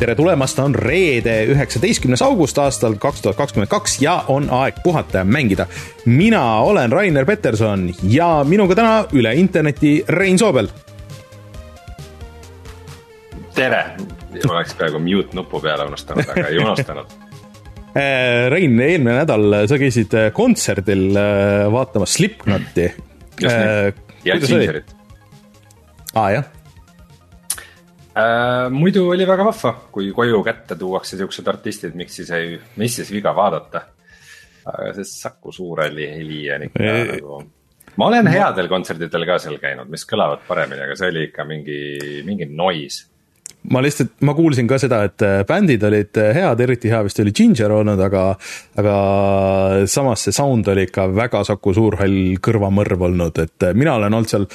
tere tulemast, on reede, üheksateistkümnes august aastal kaks tuhat kakskümmend kaks ja on aeg puhata ja mängida. mina olen Rainer Peterson ja minuga täna üle interneti Rein Soobel. tere, oleks peaaegu mute nupu peale unustanud, aga ei unustanud äh, Rein, eelmine nädal sa käisid kontserdil äh, vaatamas Slipknoti. ja Gingerit. aa ah, jah äh,. muidu oli väga vahva, kui koju kätte tuuakse siuksed artistid, miks siis ei, mis siis viga vaadata. aga see Saku Suurhalli heli on ikka e nagu ma olen headel kontsertidel ka seal käinud, mis kõlavad paremini, aga see oli ikka mingi, mingi noise ma lihtsalt, ma kuulsin ka seda, et äh, bändid olid äh, head, eriti hea vist oli Ginger olnud, aga, aga samas see sound oli ikka väga Saku Suurhall kõrvamõrv olnud, et äh, mina olen olnud seal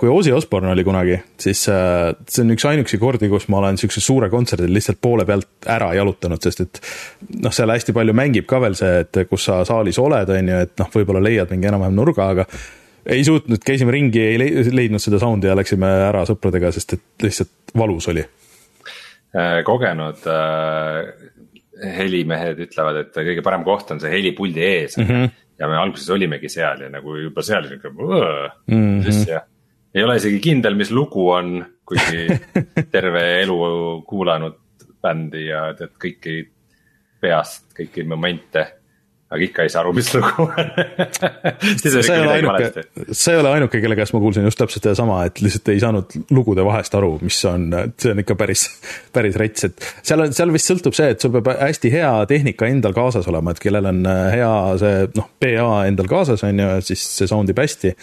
kui Ozzy Osbourne oli kunagi, siis see on üks ainuüksi kordi, kus ma olen siukse suure kontserdil lihtsalt poole pealt ära jalutanud, sest et noh, seal hästi palju mängib ka veel see, et kus sa saalis oled, on ju, et noh, võib-olla leiad mingi enam-vähem nurga, aga ei suutnud, käisime ringi, ei leidnud seda sound'i ja läksime ära sõpradega, sest et lihtsalt valus oli. Äh, kogenud äh, helimehed ütlevad, et kõige parem koht on see helipuldi ees mm. -hmm. ja me alguses olimegi seal ja nagu juba seal sihuke mm -hmm. ja ei ole isegi kindel, mis lugu on, kuigi terve elu kuulanud bändi ja tead kõiki peast, kõiki momente aga ikka ei saa aru, mis lugu on sa ei ole ainuke, sa ei ole ainuke, kelle käest ma kuulsin just täpselt sedasama, et lihtsalt ei saanud lugude vahest aru, mis on, see on ikka päris, päris rets, et seal on, seal vist sõltub see, et sul peab hästi hea tehnika endal kaasas olema, et kellel on äh, hea see noh, PA endal kaasas on ju, siis see sound ib hästi.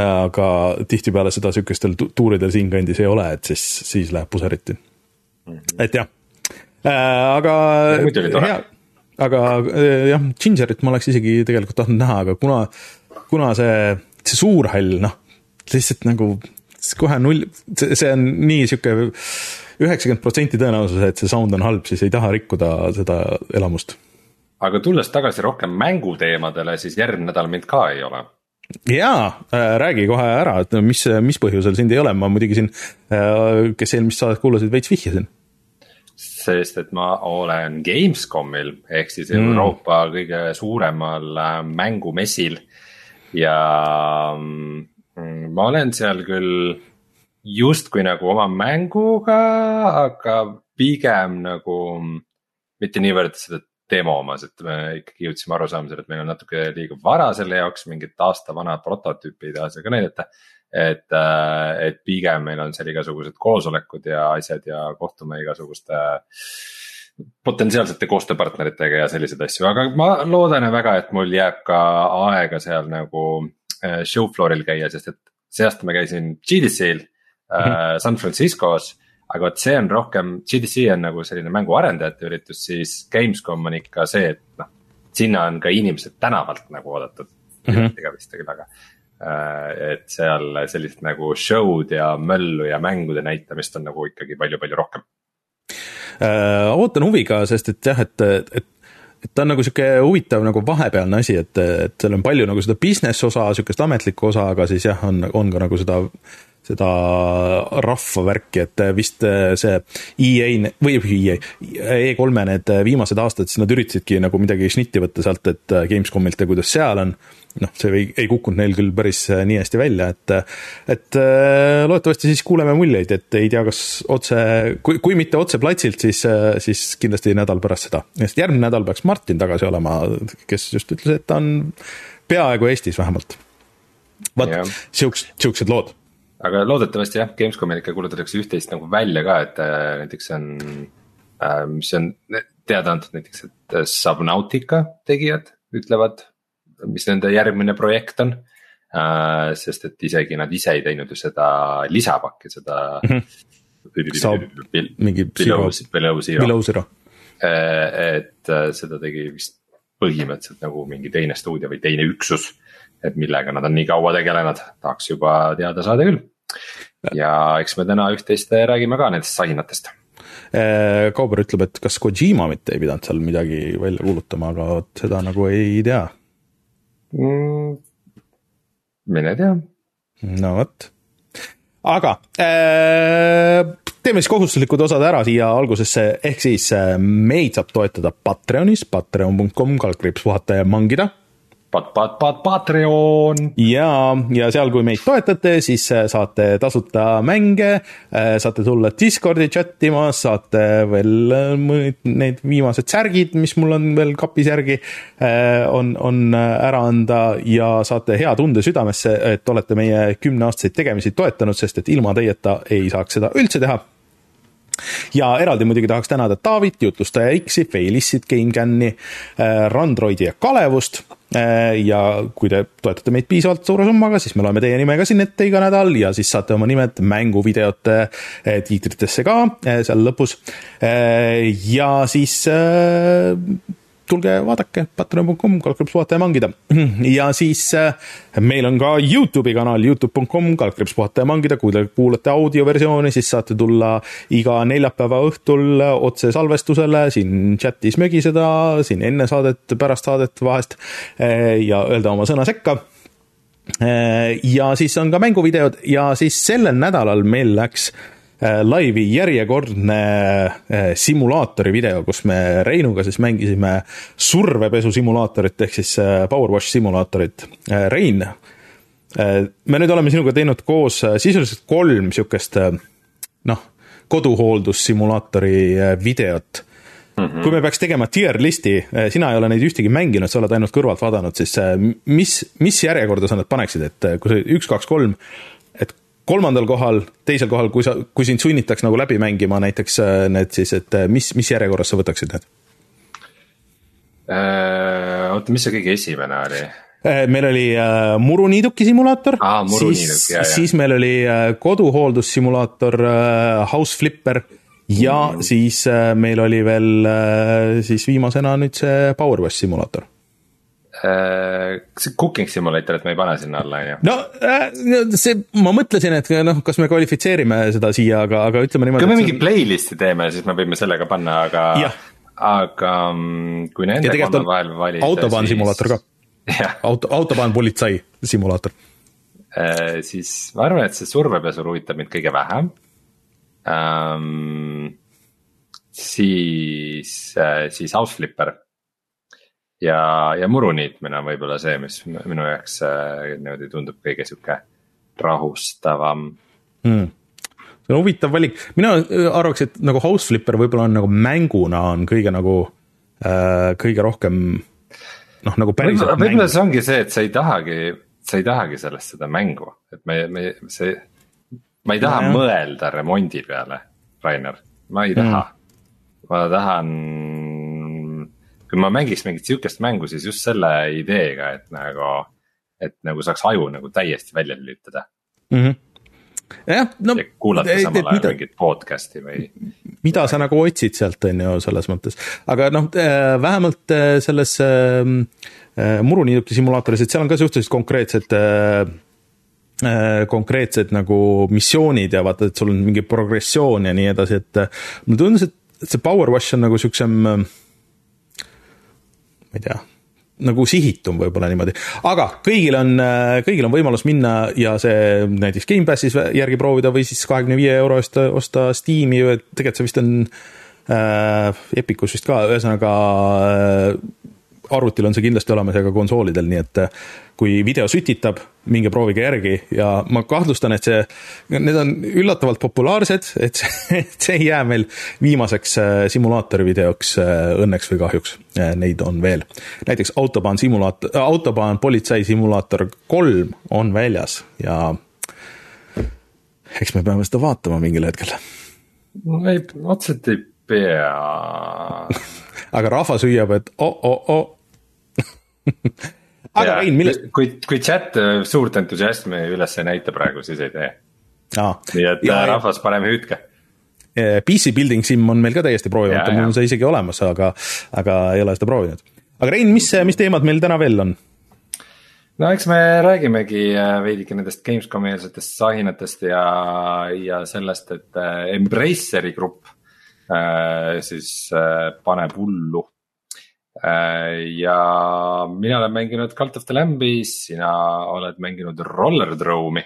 aga tihtipeale seda sihukestel tuuridel siinkandis ei ole, et siis, siis läheb puseriti. -hmm. et jah äh,, aga. muidu oli tore aga eh, jah, Gingerit ma oleks isegi tegelikult tahtnud näha, aga kuna, kuna see, see suur hall, noh, lihtsalt nagu kohe null, see, on nii sihuke üheksakümmend protsenti tõenäosus, et see sound on halb, siis ei taha rikkuda seda elamust. aga tulles tagasi rohkem mänguteemadele, siis järgmine nädal mind ka ei ole. Jaa äh,, räägi kohe ära, et mis, mis põhjusel sind ei ole, ma muidugi siin äh,, kes eelmist saadet kuulasid, veits vihjasin sest et ma olen Gamescomil ehk siis mm. Euroopa kõige suuremal äh, mängumessil. ja mm, ma olen seal küll justkui nagu oma mänguga, aga pigem nagu mitte niivõrd seda demo omas, et me ikkagi jõudsime arusaamisele, et meil on natuke liiga vara selle jaoks mingit aasta vana prototüüpi taas ka näidata et, äh, et pigem meil on seal igasugused koosolekud ja asjad ja kohtume igasuguste potentsiaalsete koostööpartneritega ja selliseid asju, aga ma loodan väga, et mul jääb ka aega seal nagu äh, show floor'il käia, sest et see aasta ma käisin GDC-l mm -hmm. San Franciscos. Aga vot see on rohkem, GDC on nagu selline mänguarendajate üritus, siis Gamescom on ikka see, et noh. sinna on ka inimesed tänavalt nagu oodatud mm, -hmm. ega vist küll, aga Äh, et seal sellist nagu show'd ja möllu ja mängude näitamist on nagu ikkagi palju-palju rohkem. Äh, ootan huviga, sest et jah, et, et et ta on nagu sihuke huvitav nagu vahepealne asi, et, et seal on palju nagu seda business osa, sihukest ametlikku osa, aga siis jah, on, on ka nagu seda seda rahva värki, et vist see EA või EA, E3-e need viimased aastad, siis nad üritasidki nagu midagi šnitti võtta sealt, et Gamescomilt ja kuidas seal on noh, see ei, ei kukkunud neil küll päris äh, nii hästi välja, et, et äh, loodetavasti siis kuuleme muljeid, et ei tea, kas otse, kui, kui mitte otse platsilt, siis, äh, siis kindlasti nädal pärast seda. sest järgmine nädal peaks Martin tagasi olema, kes just ütles, et ta on peaaegu Eestis vähemalt. vot, siuksed, siuksed lood. Aga loodetavasti jah, Gamescomil ikka kuulutatakse üht-teist nagu välja ka, et näiteks on äh,, mis on teada antud näiteks, et Subnautica tegijad ütlevad mis nende järgmine projekt on äh,. sest et isegi nad ise ei teinud ju seda lisapakki, seda mm. -hmm. mingi Below Zero, Below Zero. Äh, et äh, seda tegi vist põhimõtteliselt nagu mingi teine stuudio või teine üksus. Et millega nad on nii kaua tegelenud, tahaks juba teada saada küll. ja eks me täna üht-teist räägime ka nendest sahinatest äh, Kauber ütleb, et kas Kojima mitte ei pidanud seal midagi välja kuulutama, aga vot seda nagu ei tea mm,? mine tea. no vot, aga äh, teeme siis kohustuslikud osad ära siia algusesse, ehk siis meid saab toetada Patreonis, patreon.com, kaldkriips puhata ja mangida pat-, pat-, pat-, Patreon. ja, ja seal, kui meid toetate, siis äh, saate tasuta mänge, äh, saate tulla Discordi chat ima, saate veel äh, mõned need viimased särgid, mis mul on veel kapis järgi, on, on ära anda ja saate hea tunde südamesse, et olete meie kümneaastaseid tegemisi toetanud, sest et ilma teieta ei saaks seda üldse teha ja eraldi muidugi tahaks tänada Taavit, jutlustaja X-i, Failissit, GameCami, Randroidi ja Kalevust Äh, ja kui te toetate meid piisavalt suure summaga, siis me loeme teie nime ka siin ette iga nädal ja siis saate oma nimed mänguvideote äh, tiitritesse ka äh, seal lõpus. ja siis tulge vaadake patreon.com, kaldkriips puhata ja mangida. ja siis äh, meil on ka Youtube'i kanal, Youtube.com, kaldkriips puhata ja mangida, kui te kuulate audioversiooni, siis saate tulla iga neljapäeva õhtul otsesalvestusele siin chat'is mögiseda, siin enne saadet, pärast saadet vahest äh, ja öelda oma sõna sekka äh, ja siis on ka mänguvideod ja siis sellel nädalal meil läks äh, laivi järjekordne äh, simulaatori video, kus me Reinuga siis mängisime survepesu simulaatorit ehk siis äh, Powerwash simulaatorit. Rein, me nüüd oleme sinuga teinud koos sisuliselt kolm niisugust noh, koduhooldussimulaatori videot Mm -hmm. kui me peaks tegema tier listi, sina ei ole neid ühtegi mänginud, sa oled ainult kõrvalt vaadanud, siis mis, mis järjekorda sa need paneksid, et kui see üks, kaks, kolm kolmandal kohal, teisel kohal, kui sa, kui sind sunnitaks nagu läbi mängima näiteks äh, need siis, et äh, mis, mis järjekorras sa võtaksid need? Äh, oota, mis see kõige esimene oli? meil oli äh, muruniiduki simulaator ah,, siis, siis meil oli äh, koduhooldussimulaator äh, House Flipper ja mm. siis äh, meil oli veel äh, siis viimasena nüüd see Powerwash simulaator see cooking simulator, et me ei pane sinna alla, on ju? no äh, see, ma mõtlesin, et noh, kas me kvalifitseerime seda siia, aga, aga ütleme niimoodi. kui me mingi playlist'i teeme, siis me võime selle ka panna, aga, aga mm, kui nende kolme vahel valida. autobahn siis... simulaator ka. auto, autobahn politsei simulaator äh,. siis ma arvan, et see survepesur huvitab mind kõige vähem ähm,. siis äh,, siis House Flipper ja, ja muru niitmine on võib-olla see, mis minu jaoks äh, niimoodi tundub kõige sihuke rahustavam hmm.. see on huvitav valik, mina äh, arvaks, et nagu House Flipper võib-olla on nagu mänguna on kõige nagu äh,, kõige rohkem noh, nagu päriselt. võib-olla see ongi see, et sa ei tahagi, sa ei tahagi sellest seda mängu, et me, me, see. ma ei taha ja, mõelda remondi peale, Rainer, ma ei taha mm., ma tahan kui ma mängiks mingit sihukest mängu, siis just selle ideega, et nagu, et nagu saaks aju nagu täiesti välja lülitada mm. -hmm jah, no. kuulata samal ajal mingit podcast'i või. mida sa nagu otsid sealt, on ju, selles mõttes, aga noh, äh, vähemalt äh, selles ähm, äh, muruniiduki simulaatoris, et seal on ka suhteliselt konkreetsed äh, konkreetsed nagu missioonid ja vaata, et sul on mingi progressioon ja nii edasi, et mulle tundus, et see Power Wash on nagu siuksem ma ei tea, nagu sihitum võib-olla niimoodi, aga kõigil on, kõigil on võimalus minna ja see näiteks Gamepassis järgi proovida või siis kahekümne viie euro eest osta Steam'i, tegelikult see vist on äh, Epicus vist ka, ühesõnaga äh, arvutil on see kindlasti olemas ja ka konsoolidel, nii et äh, kui video sütitab, minge proovige järgi ja ma kahtlustan, et see, need on üllatavalt populaarsed, et see, et see ei jää meil viimaseks äh, simulaatori videoks äh, õnneks või kahjuks. Neid on veel. näiteks Autobahn simulaator, Autobahn politsei simulaator kolm on väljas ja eks me peame seda vaatama mingil hetkel. no ei, otseselt ei pea aga rahvas hüüab, et oh-oh-oh aga Rein, millest? kui, kui chat äh, suurt entusiasmi üles ei näita praegu, siis ei tee. nii et ja, äh, rahvas, paneme hüüdke. Äh, PC Building Sim on meil ka täiesti proovimata, mul on see isegi olemas, aga, aga ei ole seda proovinud. aga Rein, mis, mis teemad meil täna veel on? no eks me räägimegi veidike nendest Gamescomi eelsetest sahinatest ja, ja sellest, et Embraceri grupp äh, siis äh, paneb hullu ja mina olen mänginud Cult of the Lamb'i, sina oled mänginud Roller Drone'i.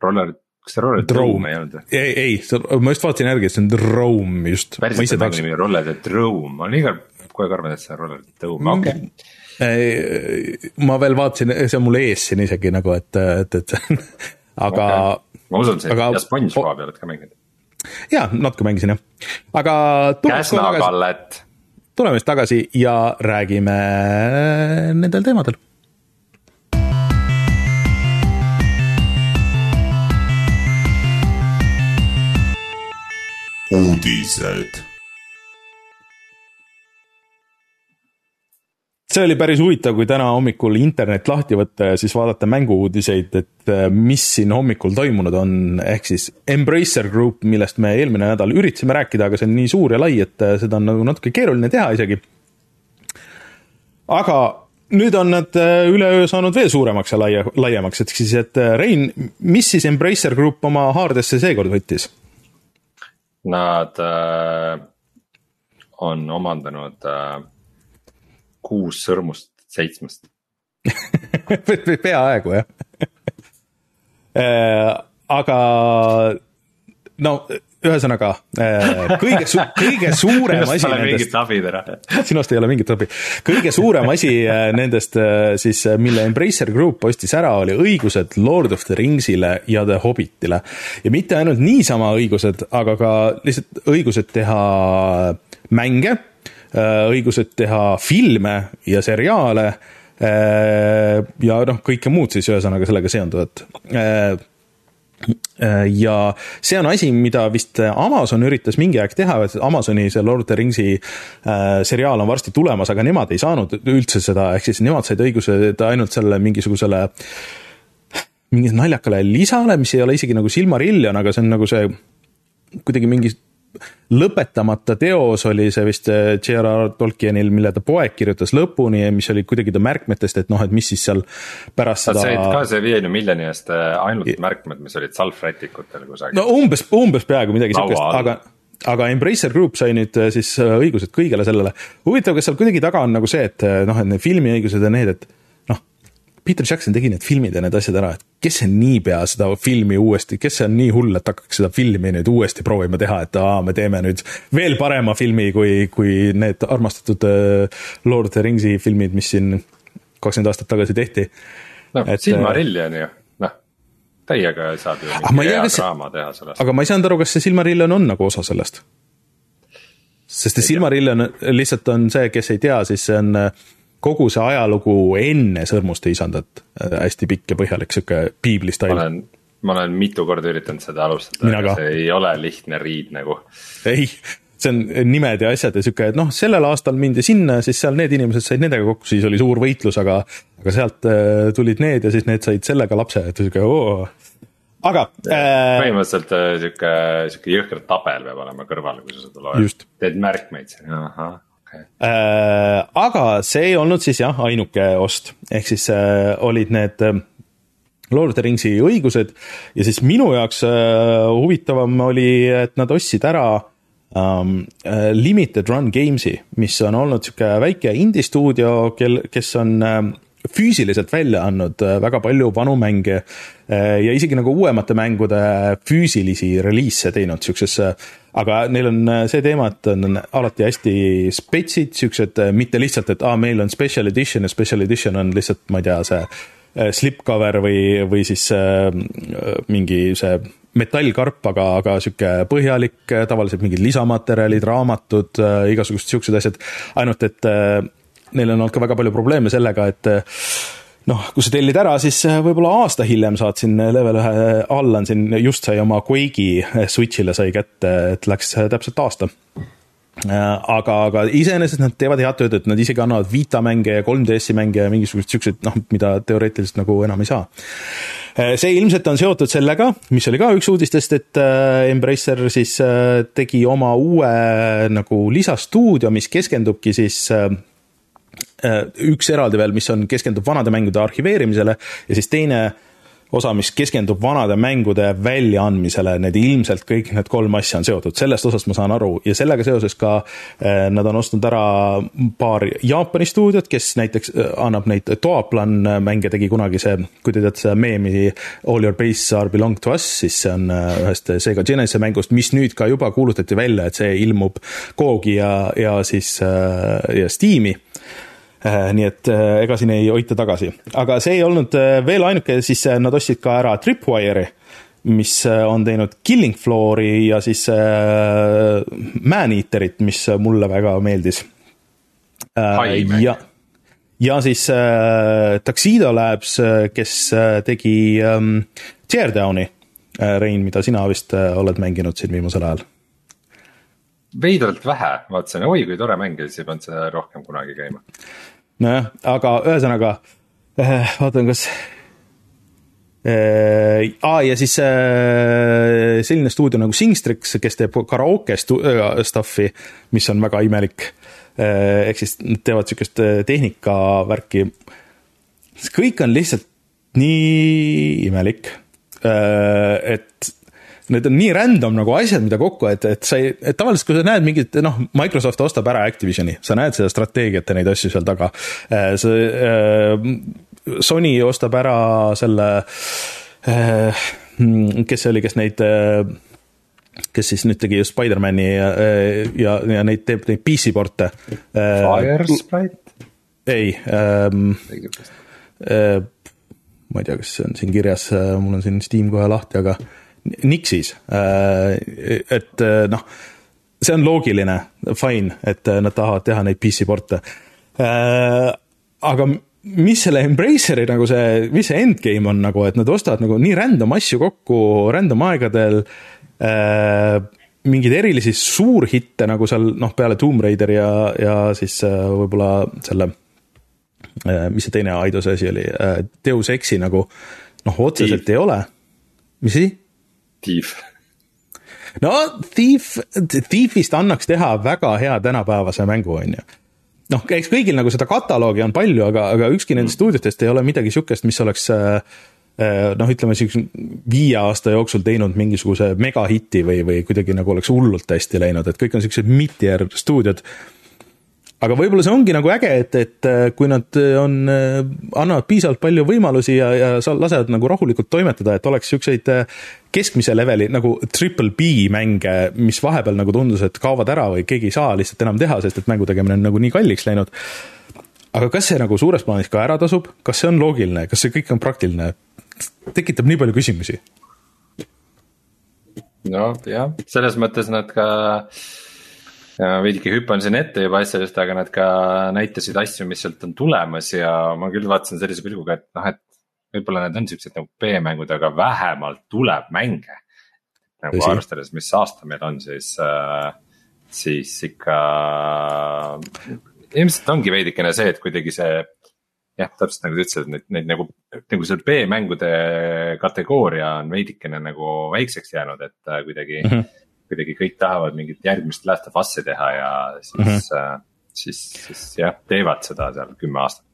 Roller kas see Roller Drome ei olnud või? ei, ei, ma just vaatasin järgi, et see on Drome just. päriselt on mängu nimi Roller Drome, ma olen iga, kogu aeg arvanud, et see on Roller Drome, okei okay. ma veel vaatasin, see on mul ees siin isegi nagu, et, et, et aga okay.. ma usun, see aga... ja SpongeBobi oled ka mänginud. jaa, natuke mängisin jah, aga. Käsna Kallet. Tuleme siis tagasi ja räägime nendel teemadel uudised. See oli päris huvitav, kui täna hommikul internet lahti võtta ja siis vaadata mängu-uudiseid, et äh, mis siin hommikul toimunud on, ehk siis Embracer Group, millest me eelmine nädal üritasime rääkida, aga see on nii suur ja lai, et äh, seda on nagu natuke keeruline teha isegi. aga nüüd on nad äh, üleöö saanud veel suuremaks ja laia, laiemaks, et siis, et Rein, mis siis Embracer Group oma haardesse seekord võttis? Nad äh, on omandanud äh, kuus sõrmust seitsmest peaaegu jah äh, aga no ühesõnaga äh, kõige su-, kõige suurem asi nendest. sinust ei ole mingit abi. kõige suurem asi äh, nendest siis, mille Embracer Group ostis ära, oli õigused Lord of the Ringsile ja The Hobbitile. ja mitte ainult niisama õigused, aga ka lihtsalt õigused teha mänge õigused teha filme ja seriaale äh, ja noh, kõike muud siis ühesõnaga sellega seonduvat. Äh, ja see on asi, mida vist Amazon üritas mingi aeg teha, et Amazoni see Lord of the Ringsi seriaal on varsti tulemas, aga nemad ei saanud üldse seda, ehk siis nemad said õigused ainult selle mingisugusele mingile naljakale lisale, mis ei ole isegi nagu Silmarillion, aga see on nagu see kuidagi mingi lõpetamata teos oli see vist äh, J.R.R. Tolkienil, mille ta poeg kirjutas lõpuni ja mis oli kuidagi ta märkmetest, et noh, et mis siis seal pärast Nad seda. said ka see viiekümne miljoni eest äh, ainult märkmed, mis olid salvrätikutel kusagil. no umbes, umbes peaaegu midagi siukest, aga aga Embracer Group sai nüüd äh, siis õigused kõigele sellele. huvitav, kas seal kuidagi taga on nagu see, et noh, et need filmiõigused ja need, et Peter Jackson tegi need filmid ja need asjad ära, et kes see niipea seda filmi uuesti, kes see on nii hull, et hakkaks seda filmi nüüd uuesti proovima teha, et aa, me teeme nüüd veel parema filmi kui, kui need armastatud äh, Lord of the Ringsi filmid, mis siin kakskümmend aastat tagasi tehti. noh, Silmarillion ju, noh, täiega saab ju mingi hea draama teha sellest. aga ma ei saanud aru, kas see Silmarillion on nagu osa sellest? sest see Silmarillion lihtsalt on see, kes ei tea, siis see on äh, kogu see ajalugu enne Sõrmuste isandat, äh, hästi pikk ja põhjalik, sihuke piibli stail. ma olen, ma olen mitu korda üritanud seda alustada, aga see ei ole lihtne riid nagu. ei, see on nimed ja asjad ja sihuke, et noh, sellel aastal mindi sinna, siis seal need inimesed said nendega kokku, siis oli suur võitlus, aga, aga sealt äh, tulid need ja siis need said sellega lapse, et sihuke oo aga äh,. põhimõtteliselt äh, sihuke, sihuke jõhker tabel peab olema kõrval, kui sa seda loed, teed märkmeid siin, ahah okay.. Äh, aga see ei olnud siis jah, ainuke ost, ehk siis äh, olid need äh, Lord of the Ringsi õigused ja siis minu jaoks äh, huvitavam oli, et nad ostsid ära um, Limited Run Games'i, mis on olnud sihuke väike indie stuudio, kel, kes on uh, füüsiliselt välja andnud äh, väga palju vanu mänge äh, ja isegi nagu uuemate mängude füüsilisi reliise teinud siuksesse, aga neil on äh, see teema, et on alati hästi spetsid, siuksed mitte lihtsalt, et aa, meil on special edition ja special edition on lihtsalt, ma ei tea, see slipcover või, või siis mingi see metallkarp, aga, aga sihuke põhjalik, tavaliselt mingid lisamaterjalid, raamatud, igasugused siuksed asjad, ainult et neil on olnud ka väga palju probleeme sellega, et noh, kui sa tellid ära, siis võib-olla aasta hiljem saad siin level ühe, Allan siin just sai oma Quake'i Switch'ile sai kätte, et läks täpselt aasta aga, aga iseenesest nad teevad head tööd, et nad isegi annavad Vita mänge ja 3DS-i mänge ja mingisuguseid siukseid, noh, mida teoreetiliselt nagu enam ei saa. see ilmselt on seotud sellega, mis oli ka üks uudistest, et Embracer siis tegi oma uue nagu lisastuudio, mis keskendubki siis üks eraldi veel, mis on, keskendub vanade mängude arhiveerimisele ja siis teine osa, mis keskendub vanade mängude väljaandmisele, need ilmselt kõik need kolm asja on seotud, sellest osast ma saan aru. Ja sellega seoses ka eh, nad on ostnud ära paar Jaapani stuudiot, kes näiteks eh, annab neid Toaplan mänge, tegi kunagi see, kui te teate seda meemi All your base are belong to us, siis see on ühest Sega Genesis mängust, mis nüüd ka juba kuulutati välja, et see ilmub Googi ja, ja siis ja Steam'i. Äh, nii et äh, ega siin ei hoita tagasi, aga see ei olnud äh, veel ainuke, siis nad ostsid ka ära Tripwire'i, mis on teinud Killing Floor'i ja siis Man-Eaterit, mis mulle väga meeldis. ja, ja siis Tuxedo Labs, kes tegi um, Teardowni, Rein, mida sina vist oled mänginud siin viimasel ajal veidralt vähe, vaatasin, oi kui tore mäng ja siis ei pannud seda rohkem kunagi käima. nojah, aga ühesõnaga äh, vaatan, kas äh,. aa, ja siis äh, selline stuudio nagu Singstrix, kes teeb karaoke stu- äh,, stuff'i, mis on väga imelik äh,. ehk siis nad teevad sihukest äh, tehnikavärki. kõik on lihtsalt nii imelik äh,, et need on nii random nagu asjad, mida kokku, et, et sa ei, et tavaliselt, kui sa näed mingit, noh, Microsoft ostab ära Activisioni, sa näed seda strateegiat ja neid asju seal taga. Äh, see äh, Sony ostab ära selle, äh, kes see oli, kes neid kes siis nüüd tegi just Spider-man'i ja, ja, ja neid teeb neid PC-porte. Firesprite? ei ähm,. Äh, ma ei tea, kas see on siin kirjas, mul on siin Steam kohe lahti, aga äh, Nixis, äh, et äh, noh, see on loogiline, fine, et äh, nad tahavad teha neid PC-porte. aga mis selle Embraceri nagu see, mis see endgame on nagu, et nad ostavad nagu nii random asju kokku random aegadel mingeid erilisi suurhitte nagu seal noh, peale Tomb Raider ja, ja siis võib-olla selle mis see teine Aidose asi oli Deus Exi nagu noh, otseselt ei ole. mis asi? Thief. no Thief, Thiefist annaks teha väga hea tänapäevase mängu, on ju noh, eks kõigil nagu seda kataloogi on palju, aga, aga ükski nendest mm. stuudiotest ei ole midagi sihukest, mis oleks äh, äh, noh, ütleme sihukese viie aasta jooksul teinud mingisuguse megahitti või, või kuidagi nagu oleks hullult hästi läinud, et kõik on siuksed mid-tier stuudiod aga võib-olla see ongi nagu äge, et, et äh, kui nad äh, on, äh, annavad piisavalt palju võimalusi ja, ja sa lasevad nagu rahulikult toimetada, et oleks siukseid keskmise leveli nagu triple B mänge, mis vahepeal nagu tundus, et kaovad ära või keegi ei saa lihtsalt enam teha, sest et mängu tegemine on nagu nii kalliks läinud. aga kas see nagu suures plaanis ka ära tasub, kas see on loogiline, kas see kõik on praktiline? tekitab nii palju küsimusi. noh, jah, selles mõttes nad ka äh, veidike hüppan siin ette juba asjadest, aga nad ka näitasid asju, mis sealt on tulemas ja ma küll vaatasin sellise pilguga, et noh, et. võib-olla need on siuksed nagu B-mängud, aga vähemalt tuleb mänge. nagu Tõsi. arvestades, mis aasta meil on, siis äh,, siis ikka. ilmselt ongi veidikene see, et kuidagi see jah, täpselt nagu sa ütlesid, neid, neid nagu, nagu see B-mängude kategooria on veidikene nagu väikseks jäänud, et äh, kuidagi mm. -hmm kuidagi kõik tahavad mingit järgmist Last of Us'i teha ja siis mm, -hmm. siis, siis jah, teevad seda seal kümme aastat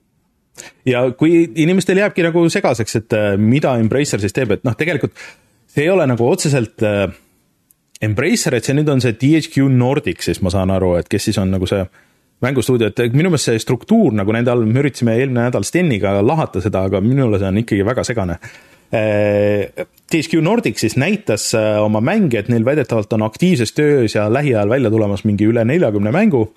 ja kui inimestel jääbki nagu segaseks, et äh, mida Embracer siis teeb, et noh, tegelikult see ei ole nagu otseselt äh, Embracer, et see nüüd on see THQ Nordic, siis ma saan aru, et kes siis on nagu see mängustuudio, et minu meelest see struktuur nagu nende all, me üritasime eelmine nädal Steniga lahata seda, aga minule see on ikkagi väga segane THQ Nordic siis näitas äh, oma mänge, et neil väidetavalt on aktiivses töös ja lähiajal välja tulemas mingi üle neljakümne mängu.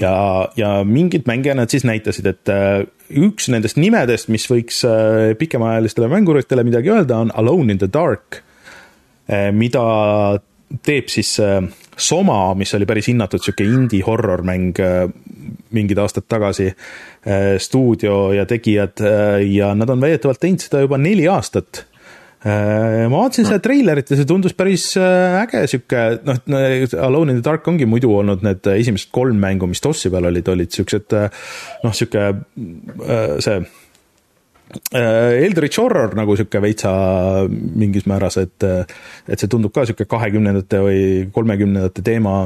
ja, ja mingeid mänge nad siis näitasid, et äh, üks nendest nimedest, mis võiks äh, pikemaajalistele mänguritele midagi öelda, on Alone in the Dark, mida teeb siis Soma, mis oli päris hinnatud sihuke indie horror mäng mingid aastad tagasi, stuudio ja tegijad ja nad on väidetavalt teinud seda juba neli aastat ma vaatasin seda treilerit ja see tundus päris äge, sihuke noh, Alone in the Dark ongi muidu olnud need esimesed kolm mängu, mis DOS-i peal olid, olid siuksed noh, sihuke see Eldritch Horror nagu sihuke veitsa mingis määras, et, et see tundub ka sihuke kahekümnendate või kolmekümnendate teema,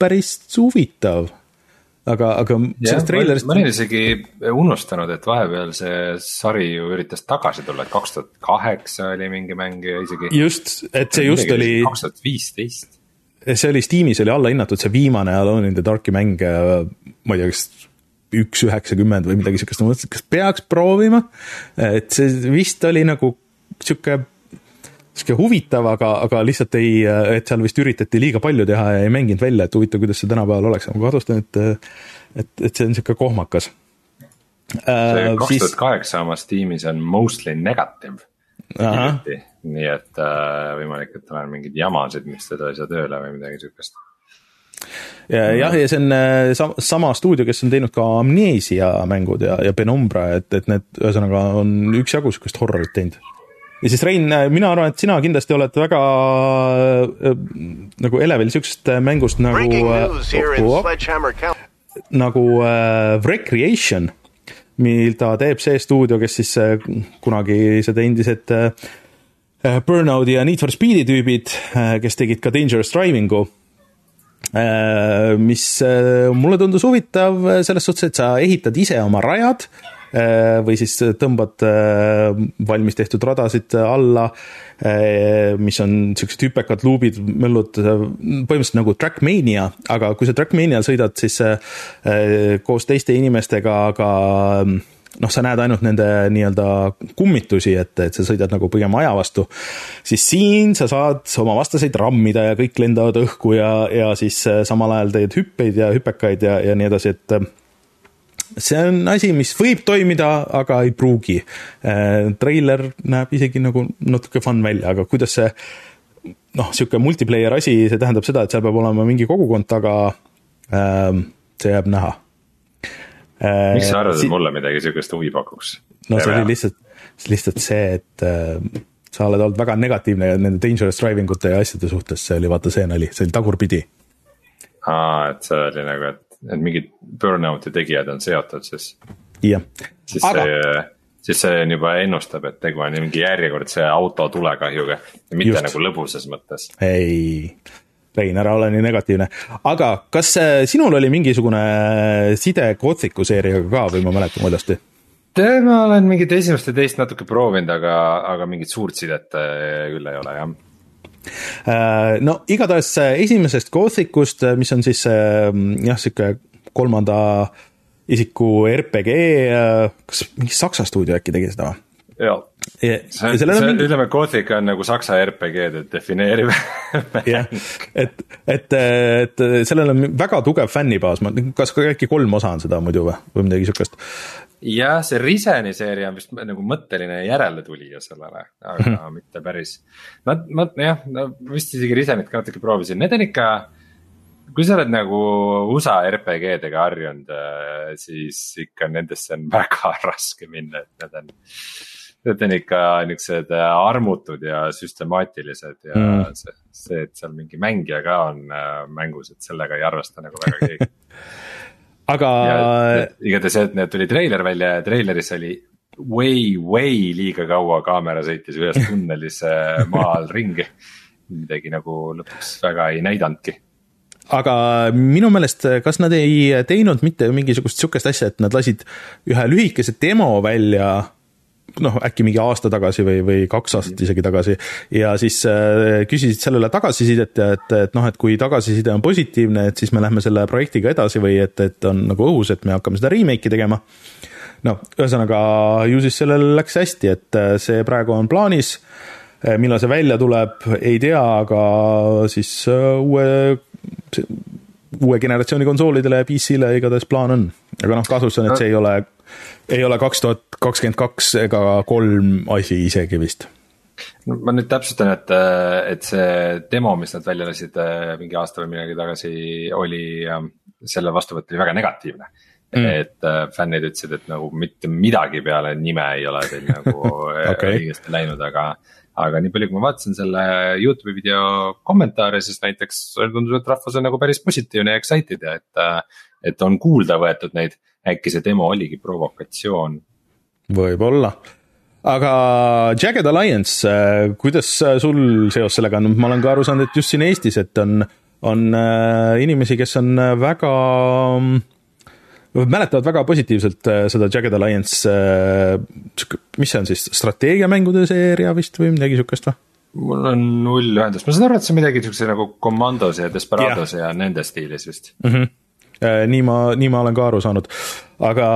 päris huvitav aga, aga sellest treilerist. ma olin isegi unustanud, et vahepeal see sari ju üritas tagasi tulla, et kaks tuhat kaheksa oli mingi mäng ja isegi. just, et see just oli. kaks tuhat viisteist. see oli Steamis oli allahinnatud, see viimane Alone in the Dark'i mäng, ma ei tea, kas üks üheksakümmend või midagi siukest, ma mõtlesin, kas peaks proovima. et see vist oli nagu sihuke sihuke huvitav, aga, aga lihtsalt ei, et seal vist üritati liiga palju teha ja ei mänginud välja, et huvitav, kuidas see tänapäeval oleks, ma kahtlustan, et, et, et see on sihuke kohmakas. see kaks tuhat kaheksa omas tiimis on mostly negative. nii et äh, võimalik, et tal on mingeid jamasid, mis teda ei saa tööle või midagi sihukest. Ja jah, ja see on äh, sama, sama stuudio, kes on teinud ka Amnesia mängud ja, ja Penumbra, et, et need ühesõnaga on üksjagu sihukest horrorit teinud ja siis Rein, mina arvan, et sina kindlasti oled väga äh, nagu elevil siuksest mängust nagu äh,, nagu äh, Recreation, mida teeb see stuudio, kes siis äh, kunagi seda endised äh, Burnouti ja Need for Speed'i tüübid äh,, kes tegid ka Dangerous Driving'u. Äh, mis äh, mulle tundus huvitav selles suhtes, et sa ehitad ise oma rajad Äh, või siis tõmbad äh, valmis tehtud radasid alla, äh, mis on siuksed hüpekad luubid, möllud, põhimõtteliselt nagu Trackmania, aga kui sa Trackmanial sõidad, siis koos teiste inimestega, aga noh, sa näed ainult nende nii-öelda kummitusi, et, et sa sõidad nagu pigem aja vastu, siis siin sa saad oma vastaseid rammida ja kõik lendavad õhku ja, ja siis samal ajal teed hüppeid ja hüpekaid ja, ja nii edasi, et see on asi, mis võib toimida, aga ei pruugi. Äh, treiler näeb isegi nagu natuke fun välja, aga kuidas see noh, sihuke multiplayer asi, see tähendab seda, et seal peab olema mingi kogukond taga. Ähm, see jääb näha. Äh, miks sa arvad, et mulle midagi sihukest huvi pakuks? no see oli lihtsalt, lihtsalt see, et äh, sa oled olnud väga negatiivne nende dangerous driving ute ja asjade suhtes, see oli vaata see nali, see oli tagurpidi. aa, et see oli nagu, et et mingid burnout'i tegijad on seotud, siis. jah, aga. siis see on juba ennustab, et tegu on mingi järjekordse auto tulekahjuga, mitte Just. nagu lõbusas mõttes. ei, Rein, ära ole nii negatiivne, aga kas äh, sinul oli mingisugune side Gothicu seeriaga ka või ma mäletan valesti? tead, ma olen mingit esimest ja teist natuke proovinud, aga, aga mingit suurt sidet äh, küll ei ole jah Äh, no igatahes esimesest Gothicust, äh, mis on siis äh, jah, sihuke kolmanda isiku RPG, kas mingi Saksa stuudio äkki tegi seda või? jaa, see, see, mingi... ütleme, Gothic on nagu saksa RPG-de defineeriv jah, et, et, et sellel on väga tugev fännibaas, ma, kas ka äkki kolm osa on seda muidu või, või midagi sihukest? jah, see Riseni seeria on vist nagu mõtteline järeltulija sellele, aga mm -hmm. mitte päris. Nad, ma jah, vist isegi Risenit ka natuke proovisin, need on ikka kui sa oled nagu USA RPG-dega harjunud, siis ikka nendesse on väga raske minna, et need on need on ikka niuksed äh, armutud ja süstemaatilised ja mm. see, see, et seal mingi mängija ka on äh, mängus, et sellega ei arvesta nagu väga keegi aga. igatahes et tuli treiler välja ja treileris oli way, way liiga kaua kaamera sõitis ühes tunnelis maa all ringi. midagi nagu lõpuks väga ei näidanudki aga minu meelest, kas nad ei teinud mitte mingisugust sihukest asja, et nad lasid ühe lühikese demo välja noh, äkki mingi aasta tagasi või, või kaks aastat isegi tagasi ja siis äh, küsisid sellele tagasisidet ja et, et noh, et kui tagasiside on positiivne, et siis me lähme selle projektiga edasi või et, et on nagu õhus, et me hakkame seda remake'i tegema. no ühesõnaga ju siis sellel läks hästi, et äh, see praegu on plaanis. Äh, millal see välja tuleb, ei tea, aga siis äh, uue uue generatsiooni konsoolidele ja PC-le igatahes plaan on. Aga noh, kasus on, et see ei ole ei ole kaks tuhat kakskümmend kaks ega kolm asi isegi vist no ma nüüd täpsustan, et, et see demo, mis nad välja lasid äh, mingi aasta või midagi tagasi, oli, ähm, selle vastuvõtt oli väga negatiivne mm.. et äh, fännid ütlesid, et nagu mitte midagi peale nime ei ole teil nagu okay. õigesti läinud, aga. Aga nii palju, kui ma vaatasin selle Youtube'i video kommentaare, siis näiteks tundus, et rahvas on nagu päris positiivne ja excited ja et, et on kuulda võetud neid. Äkki see demo oligi provokatsioon. võib-olla, aga Jagged Alliance, äh, kuidas sul seos sellega on, ma olen ka aru saanud, et just siin Eestis, et on, on äh, inimesi, kes on väga mäletavad väga positiivselt seda Jagged Alliance, mis see on siis, strateegiamängude seeria vist või midagi sihukest või? mul on null ühendust, ma saan aru, et see on midagi siukse nagu Commandos ja Desperados ja, ja nende stiilis vist mm. -hmm. nii ma, nii ma olen ka aru saanud, aga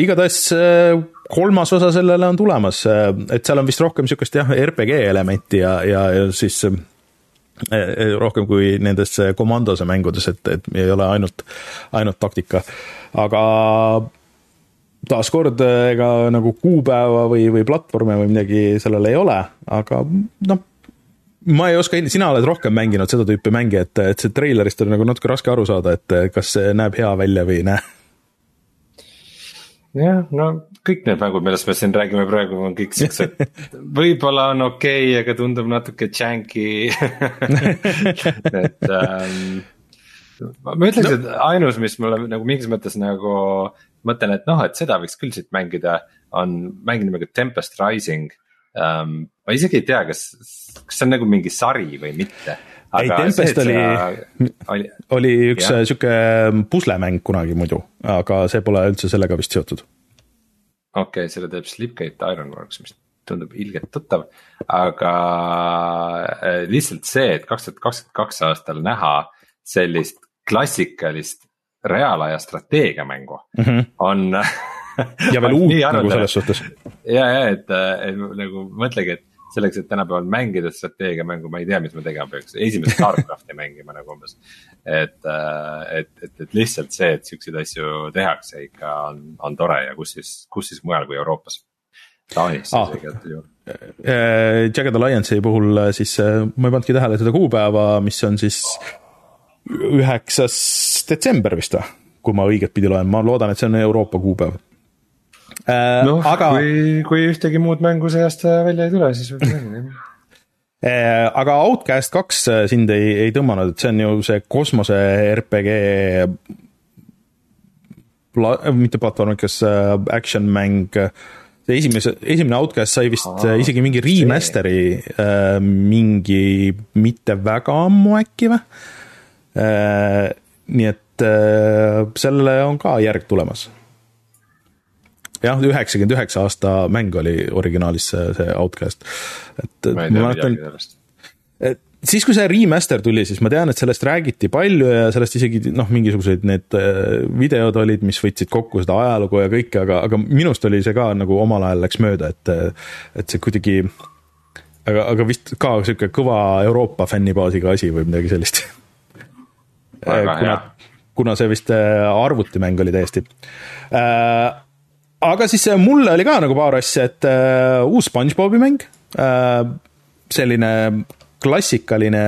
igatahes äh, kolmas osa sellele on tulemas, äh, et seal on vist rohkem sihukest jah, RPG elementi ja, ja, ja siis rohkem kui nendes Commandose mängudes, et, et ei ole ainult, ainult taktika, aga taaskord ega nagu kuupäeva või, või platvorme või midagi sellel ei ole, aga noh, ma ei oska, sina oled rohkem mänginud seda tüüpi mänge, et, et see treilerist on nagu natuke raske aru saada, et kas see näeb hea välja või ei näe. jah, no kõik need mängud, millest me siin räägime praegu, on kõik siuksed, võib-olla on okei okay,, aga tundub natuke janky et ähm, ma ütleks no., et ainus, mis mulle nagu mingis mõttes nagu mõtlen, et noh, et seda võiks küll siit mängida, on mäng nimega Tempest Rising um,. ma isegi ei tea, kas, kas see on nagu mingi sari või mitte. ei, Tempest oli, oli, oli üks jah. sihuke puslemäng kunagi muidu, aga see pole üldse sellega vist seotud. okei okay,, selle teeb Slipgate Ironworks, mis tundub ilgelt tuttav, aga äh, lihtsalt see, et kaks tuhat kakskümmend kaks aastal näha sellist klassikalist reaalaja strateegiamängu mm -hmm. on ja veel uut nagu selles suhtes. ja, ja et, et nagu mõtlegi, et selleks, et tänapäeval mängida strateegiamängu, ma ei tea, mis ma tegema peaks, esimest Starcrafti mängima nagu umbes. et, et, et, et lihtsalt see, et siukseid asju tehakse ikka on, on tore ja kus siis, kus siis mujal kui Euroopas. Taanis ah. isegi ju. Äh, Jagged Alliance'i puhul äh, siis äh, ma ei pannudki tähele seda kuupäeva, mis on siis üheksas detsember vist või, kui ma õiget pidi loen, ma loodan, et see on Euroopa kuupäev. Äh,. noh kui, kui ühtegi muud mängu see aasta välja ei tule, siis võib mängida äh, aga Outcast kaks äh, sind ei, ei tõmmanud, et see on ju see kosmose RPG pla-, mitte platvormikas action mäng, see esimese, esimene Outcast sai vist Aa, isegi mingi remaster'i mingi mitte väga ammu äkki või? Äh, nii et äh, sellele on ka järg tulemas. jah, üheksakümmend üheksa aasta mäng oli originaalis see, see Outcast, et ma sellest et siis, kui see remaster tuli, siis ma tean, et sellest räägiti palju ja sellest isegi noh, mingisugused need äh, videod olid, mis võtsid kokku seda ajalugu ja kõike, aga, aga minust oli see ka nagu omal ajal läks mööda, et, et see kuidagi. aga, aga vist ka sihuke kõva Euroopa fännibaasiga asi või midagi sellist kuna, kuna see vist äh, arvutimäng oli täiesti. Äh, aga siis äh, mulle oli ka nagu paar asja, et uus SpongeBobi mäng selline klassikaline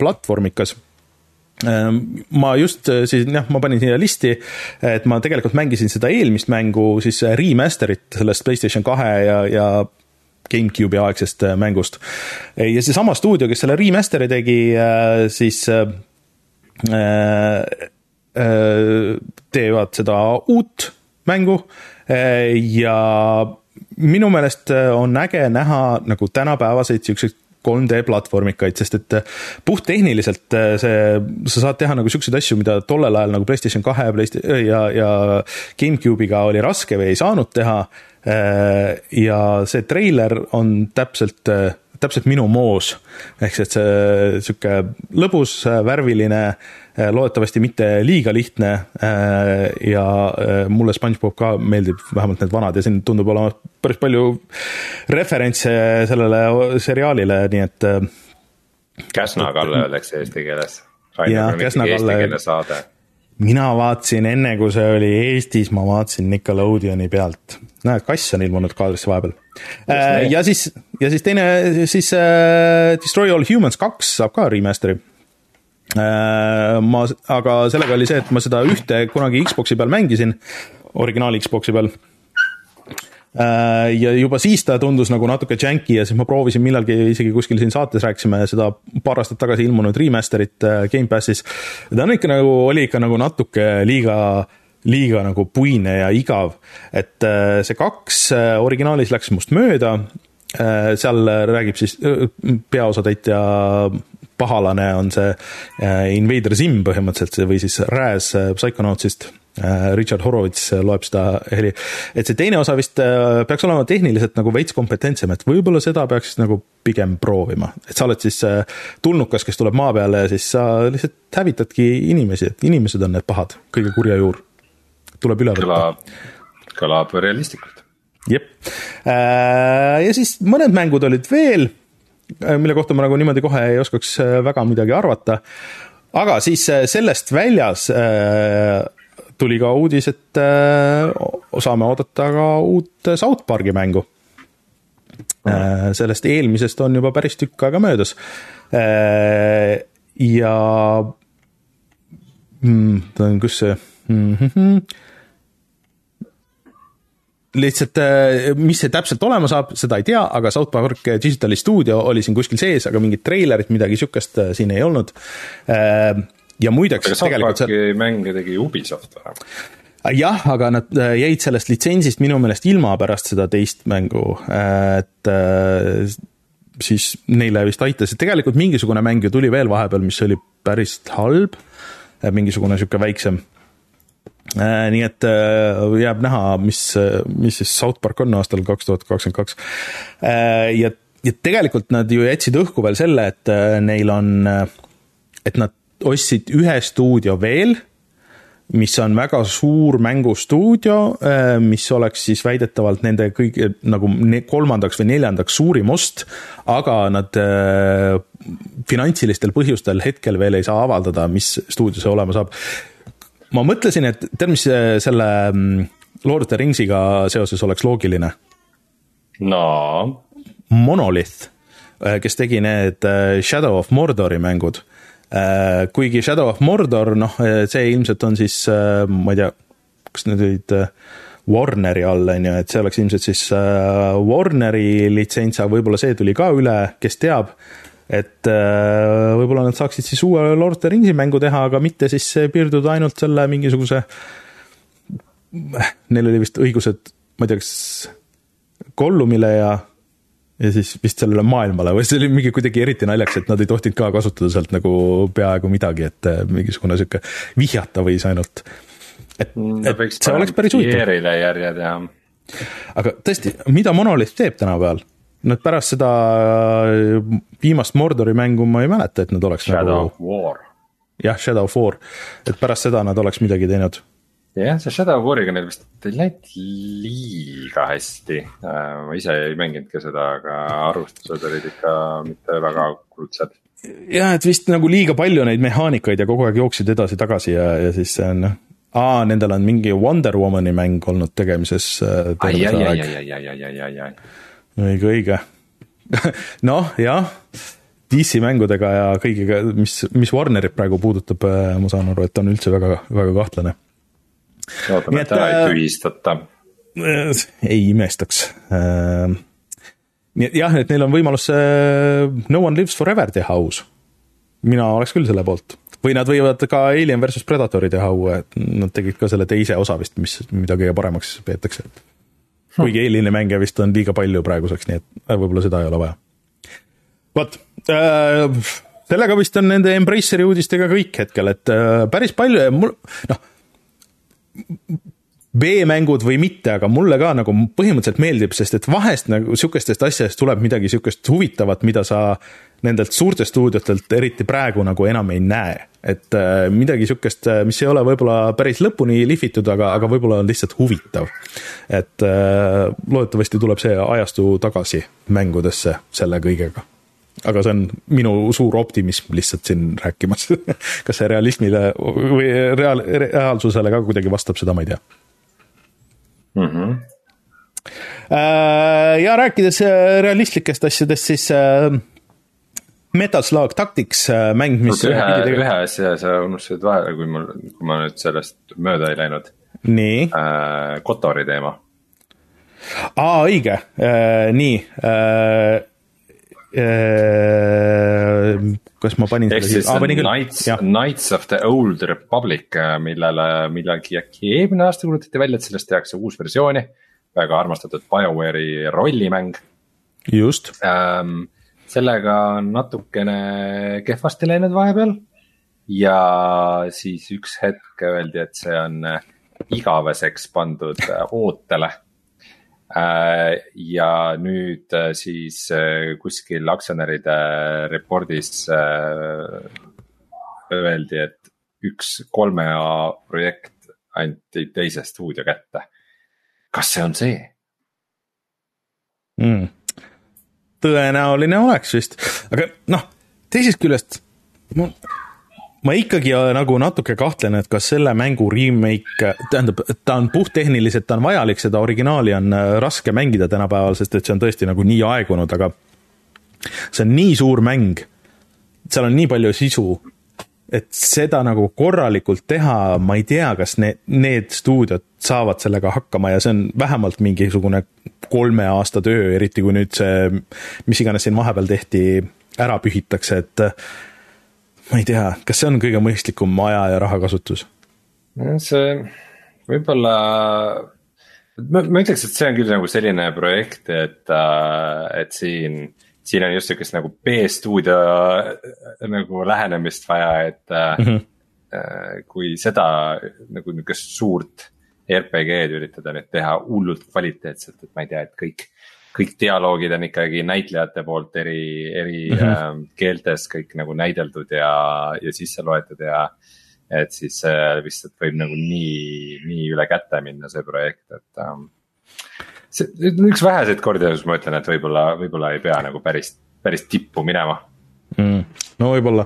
platvormikas. Ma just siis jah, ma panin siia listi, et ma tegelikult mängisin seda eelmist mängu siis remaster'it sellest Playstation kahe ja, ja GameCube'i aegsest mängust. ja seesama stuudio, kes selle remaster'i tegi, siis Äh, äh, teevad seda uut mängu äh, ja minu meelest on äge näha nagu tänapäevaseid siukseid 3D platvormikaid, sest et puhttehniliselt see, sa saad teha nagu siukseid asju, mida tollel ajal nagu PlayStation kahe ja, ja GameCube'iga oli raske või ei saanud teha. ja see treiler on täpselt täpselt minu moos. ehk siis, et see sihuke lõbus, värviline, loodetavasti mitte liiga lihtne. Äh, ja äh, mulle SpongeBob ka meeldib, vähemalt need vanad ja siin tundub olevat päris palju referentse sellele seriaalile, nii et. Äh, Käsna-Kalle öeldakse eesti keeles. jah, Käsna-Kalle mina vaatasin enne, kui see oli Eestis, ma vaatasin Nickelodeoni pealt. näed, kass on ilmunud kaadrisse vahepeal. Äh, ja siis, ja siis teine, siis äh, Destroy All Humans kaks saab ka remaster'i äh,. ma, aga sellega oli see, et ma seda ühte kunagi Xbox'i peal mängisin, originaal Xbox'i peal ja juba siis ta tundus nagu natuke janky ja siis ma proovisin millalgi isegi kuskil siin saates rääkisime seda paar aastat tagasi ilmunud remaster'it äh, Gamepassis. ta on ikka nagu, oli ikka nagu natuke liiga liiga nagu puine ja igav, et äh, see kaks originaalis läks must mööda. seal räägib siis peaosatäitja pahalane on see Invader Zim põhimõtteliselt või siis Raz Psychonautsist Richard Horowitz loeb seda heli, et see teine osa vist peaks olema tehniliselt nagu veits kompetentsem, et võib-olla seda peaks nagu pigem proovima, et sa oled siis tulnukas, kes tuleb maa peale ja siis sa lihtsalt hävitadki inimesi, et inimesed on need pahad, kõige kurja juur. tuleb üle võtta. kõlab realistlikult. jep, ja siis mõned mängud olid veel, mille kohta ma nagu niimoodi kohe ei oskaks väga midagi arvata aga siis sellest väljas tuli ka uudis, et äh, saame oodata ka uut South Park'i mängu. Äh, sellest eelmisest on juba päris tükk aega möödas. Äh, ja mm,, kus see mm, -hmm lihtsalt, mis see täpselt olema saab, seda ei tea, aga South Park Digitali stuudio oli siin kuskil sees, aga mingit treilerit, midagi sihukest siin ei olnud ja muideks. aga Parki seal... mänge tegi Ubisoft või? jah, aga nad äh, jäid sellest litsentsist minu meelest ilma pärast seda teist mängu, et äh, siis neile vist aitas, et tegelikult mingisugune mäng ju tuli veel vahepeal, mis oli päris halb, äh, mingisugune niisugune väiksem. nii et jääb näha, mis, mis siis South Park on aastal kaks tuhat kakskümmend kaks. ja, ja tegelikult nad ju jätsid õhku veel selle, et neil on, et nad ostsid ühe stuudio veel, mis on väga suur mängustuudio, äh, mis oleks siis väidetavalt nende kõige nagu kolmandaks või neljandaks suurim ost, aga nad äh, finantsilistel põhjustel hetkel veel ei saa avaldada, mis stuudio see olema saab. ma mõtlesin, et tead, mis selle mm, Lord of the Ringsiga seoses oleks loogiline? no. Monolith, äh, kes tegi need Shadow of Mordori mängud Äh, kuigi Shadow of Mordor, noh, äh, see ilmselt on siis, äh, ma ei tea, kas need olid Warneri all, on ju, et see oleks ilmselt siis Warneri litsents, aga võib-olla see tuli ka üle, kes teab. et võib-olla nad saaksid siis uue Lord of the Ringsi mängu teha, aga mitte siis piirduda ainult selle mingisuguse, neil oli vist õigused, ma ei tea, kas Gollumile ja ja siis vist sellele maailmale või see oli mingi kuidagi eriti naljakas, et nad ei tohtinud ka kasutada sealt nagu peaaegu midagi, et äh, mingisugune sihuke vihjata võis ainult. et, mm, et see oleks päris huvitav. järje teha. aga tõesti, mida Monolith teeb tänapäeval? Nad pärast seda äh, viimast Mordori mängu ma ei mäleta, et nad oleks Shadow nagu. Shadow of War. jah, Shadow of War, et pärast seda nad oleks midagi teinud jah, see Shadow War'iga neil vist ei läinud liiga hästi. Äh, ma ise ei mänginud ka seda, aga arvustused olid ikka mitte väga kuldsed. jah, et vist nagu liiga palju neid mehaanikaid ja kogu aeg jooksid edasi-tagasi ja, ja siis see on noh. aa, nendel on mingi Wonder Womani mäng olnud tegemises. õige, õige. noh, jah DC mängudega ja kõigiga, mis, mis Warnerit praegu puudutab, äh, ma saan aru, et on üldse väga, väga kahtlane loodame, et ära ei äh, tühistata. ei imestaks. Äh, nii et jah, et neil on võimalus No one lives forever teha aus. mina oleks küll selle poolt või nad võivad ka Alien versus Predatori teha uue, et nad tegid ka selle teise osa vist, mis, mida kõige paremaks peetakse. kuigi hm. Alieni mänge vist on liiga palju praeguseks, nii et võib-olla seda ei ole vaja. vot äh,, sellega vist on nende Embraceri uudistega kõik hetkel, et äh, päris palju ja mul, noh B-mängud või mitte, aga mulle ka nagu põhimõtteliselt meeldib, sest et vahest nagu sihukestest asjadest tuleb midagi sihukest huvitavat, mida sa nendelt suurtest stuudiotelt eriti praegu nagu enam ei näe. et äh, midagi sihukest, äh, mis ei ole võib-olla päris lõpuni lihvitud, aga, aga võib-olla on lihtsalt huvitav. et äh, loodetavasti tuleb see ajastu tagasi mängudesse selle kõigega aga see on minu suur optimism lihtsalt siin rääkimas kas see realismile või reaal, reaalsusele ka kuidagi vastab, seda ma ei tea mm. -hmm. ja rääkides äh, realistlikest asjadest, siis äh, Metal Slug Tactics mäng, mis ühe, ühe asja sa unustasid vahele, kui mul, kui ma nüüd sellest mööda ei läinud. nii. Kotori teema. aa, õige nii kas ma panin ehk siis ah, Knights, Knights of the Old Republic, äh, millele millalgi äkki eelmine aasta kuulutati välja, et sellest tehakse uus versiooni. väga armastatud BioWare'i rollimäng. just ähm,. sellega on natukene kehvasti läinud vahepeal. ja siis üks hetk öeldi, et see on igaveseks pandud ootele ja nüüd siis kuskil aktsionäride report'is öeldi, et üks kolme A projekt anti teise stuudio kätte. kas see on see mm.? tõenäoline oleks vist, aga noh, teisest küljest ma, ma ikkagi nagu natuke kahtlen, et kas selle mängu remake, tähendab, ta on puhttehniliselt, ta on vajalik, seda originaali on äh, raske mängida tänapäeval, sest et see on tõesti nagu nii aegunud, aga see on nii suur mäng, seal on nii palju sisu et seda nagu korralikult teha, ma ei tea, kas need, need stuudiod saavad sellega hakkama ja see on vähemalt mingisugune kolme aasta töö, eriti kui nüüd see, mis iganes siin vahepeal tehti, ära pühitakse, et ma ei tea, kas see on kõige mõistlikum aja ja rahakasutus? see võib-olla, ma, ma ütleks, et see on küll nagu selline projekt, et, et siin siin on just sihukest nagu B-stuudio äh, nagu lähenemist vaja, et mm -hmm. kui seda nagu nihukest suurt RPG-d üritada nüüd teha hullult kvaliteetselt, et ma ei tea, et kõik. Kõik dialoogid on ikkagi näitlejate poolt eri, eri mm -hmm. äh, keeltes kõik nagu näideldud ja, ja sisse loetud ja. et siis äh, lihtsalt võib nagu nii, nii üle käte minna see projekt, et ähm, see on üks väheseid kordi, kus ma ütlen, et võib-olla, võib-olla ei pea nagu päris, päris tippu minema mm,. no võib-olla,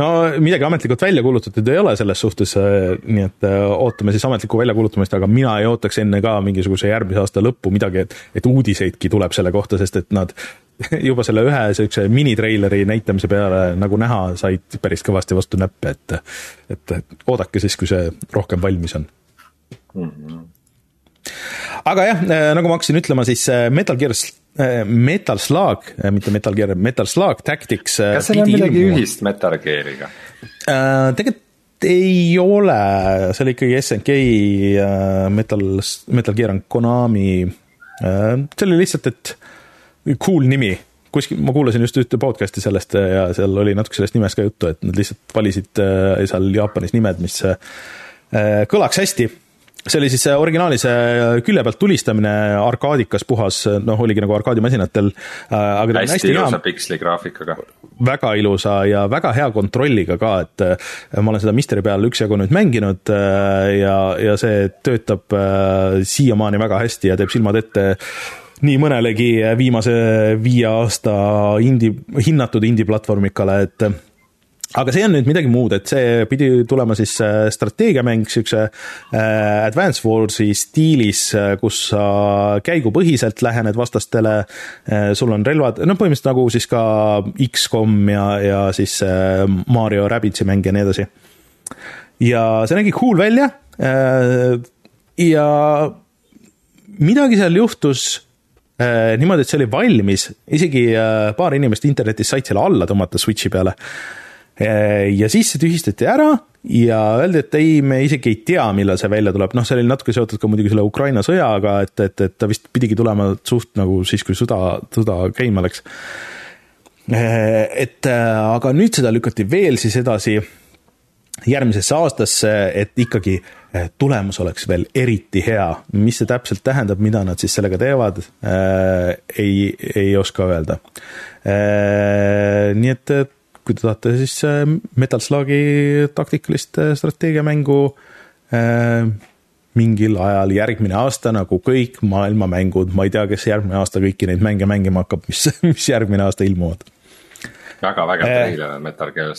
no midagi ametlikult välja kuulutatud ei ole selles suhtes, äh, nii et äh, ootame siis ametlikku väljakuulutamist, aga mina ei ootaks enne ka mingisuguse järgmise aasta lõppu midagi, et, et uudiseidki tuleb selle kohta, sest et nad juba selle ühe siukse minitreileri näitamise peale nagu näha, said päris kõvasti vastu näppe, et, et, et oodake siis, kui see rohkem valmis on mm. -hmm aga jah, äh, nagu ma hakkasin ütlema, siis äh, Metal Gear, äh, Metal Slug, mitte Metal Gear, Metal Slug Tactics. kas seal on midagi ilmu. ühist Metal Geariga? tegelikult ei ole, see oli ikkagi SNK Metal, Metal Gear on Konami. see oli lihtsalt, et cool nimi kuskil, ma kuulasin just ühte podcast'i sellest ja seal oli natuke sellest nimest ka juttu, et nad lihtsalt valisid seal Jaapanis nimed, mis kõlaks hästi see oli siis see originaali see külje pealt tulistamine arkaadikas puhas, noh, oligi nagu arkaadimasinatel. Äh, hästi, hästi ilusa piksli graafikaga. väga ilusa ja väga hea kontrolliga ka, et äh, ma olen seda Misteri peal üksjagu nüüd mänginud äh, ja, ja see töötab siiamaani väga hästi ja teeb silmad ette nii mõnelegi viimase viie aasta indie, hinnatud indie-platvormikale, et aga see on nüüd midagi muud, et see pidi tulema siis äh, strateegiamäng siukse äh, Advance Warsi stiilis, äh, kus sa käigupõhiselt lähened vastastele sul on relvad, noh, põhimõtteliselt nagu siis ka X-kom ja, ja siis Mario Rabbitsi mäng ja nii edasi. ja see nägi cool välja ja midagi seal juhtus niimoodi, et see oli valmis, isegi paar inimest internetis said selle alla tõmmata Switchi peale ja siis see tühistati ära ja öeldi, et ei, me isegi ei tea, millal see välja tuleb, noh, see oli natuke seotud ka muidugi selle Ukraina sõjaga, et, et, et ta vist pidigi tulema suht nagu siis, kui sõda, sõda käima läks. Äh, et äh, aga nüüd seda lükati veel siis edasi järgmisesse aastasse, et ikkagi tulemus oleks veel eriti hea. mis see täpselt tähendab, mida nad siis sellega teevad äh,, ei, ei oska öelda äh,. nii et, et kui te tahate siis äh, Metal Slugi taktikalist äh, strateegiamängu äh, mingil ajal järgmine aasta, nagu kõik maailmamängud, ma ei tea, kes järgmine aasta kõiki neid mänge mängima hakkab, mis, mis järgmine aasta ilmuvad. väga vägev treiler on Metal Gear,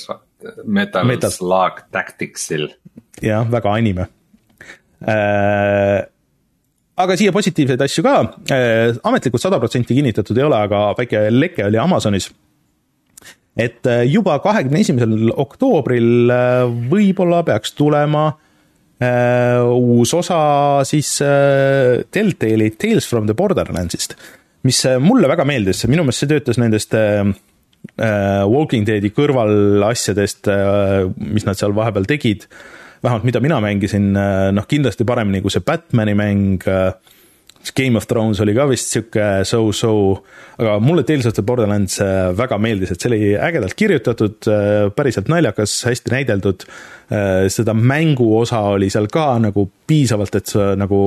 Metal, Metal Slug Tacticsil. jah, väga anime äh, aga siia positiivseid asju ka, ametlikult sada protsenti kinnitatud ei ole, aga väike leke oli Amazonis et äh, juba kahekümne esimesel oktoobril äh, võib-olla peaks tulema äh, uus osa siis Telltale'i Tales from the Borderlandsist, mis mulle väga meeldis, minu meelest see töötas nendest Walking Deadi kõrvalasjadest mis nad seal vahepeal tegid, vähemalt mida mina mängisin, noh kindlasti paremini kui see Batman'i mäng äh,, Game of Thrones oli ka vist sihuke so-so, aga mulle Tales of the Borderlands äh, väga meeldis, et see oli ägedalt kirjutatud, äh, päriselt naljakas, hästi näideldud. seda mängu osa oli seal ka nagu piisavalt, et sa nagu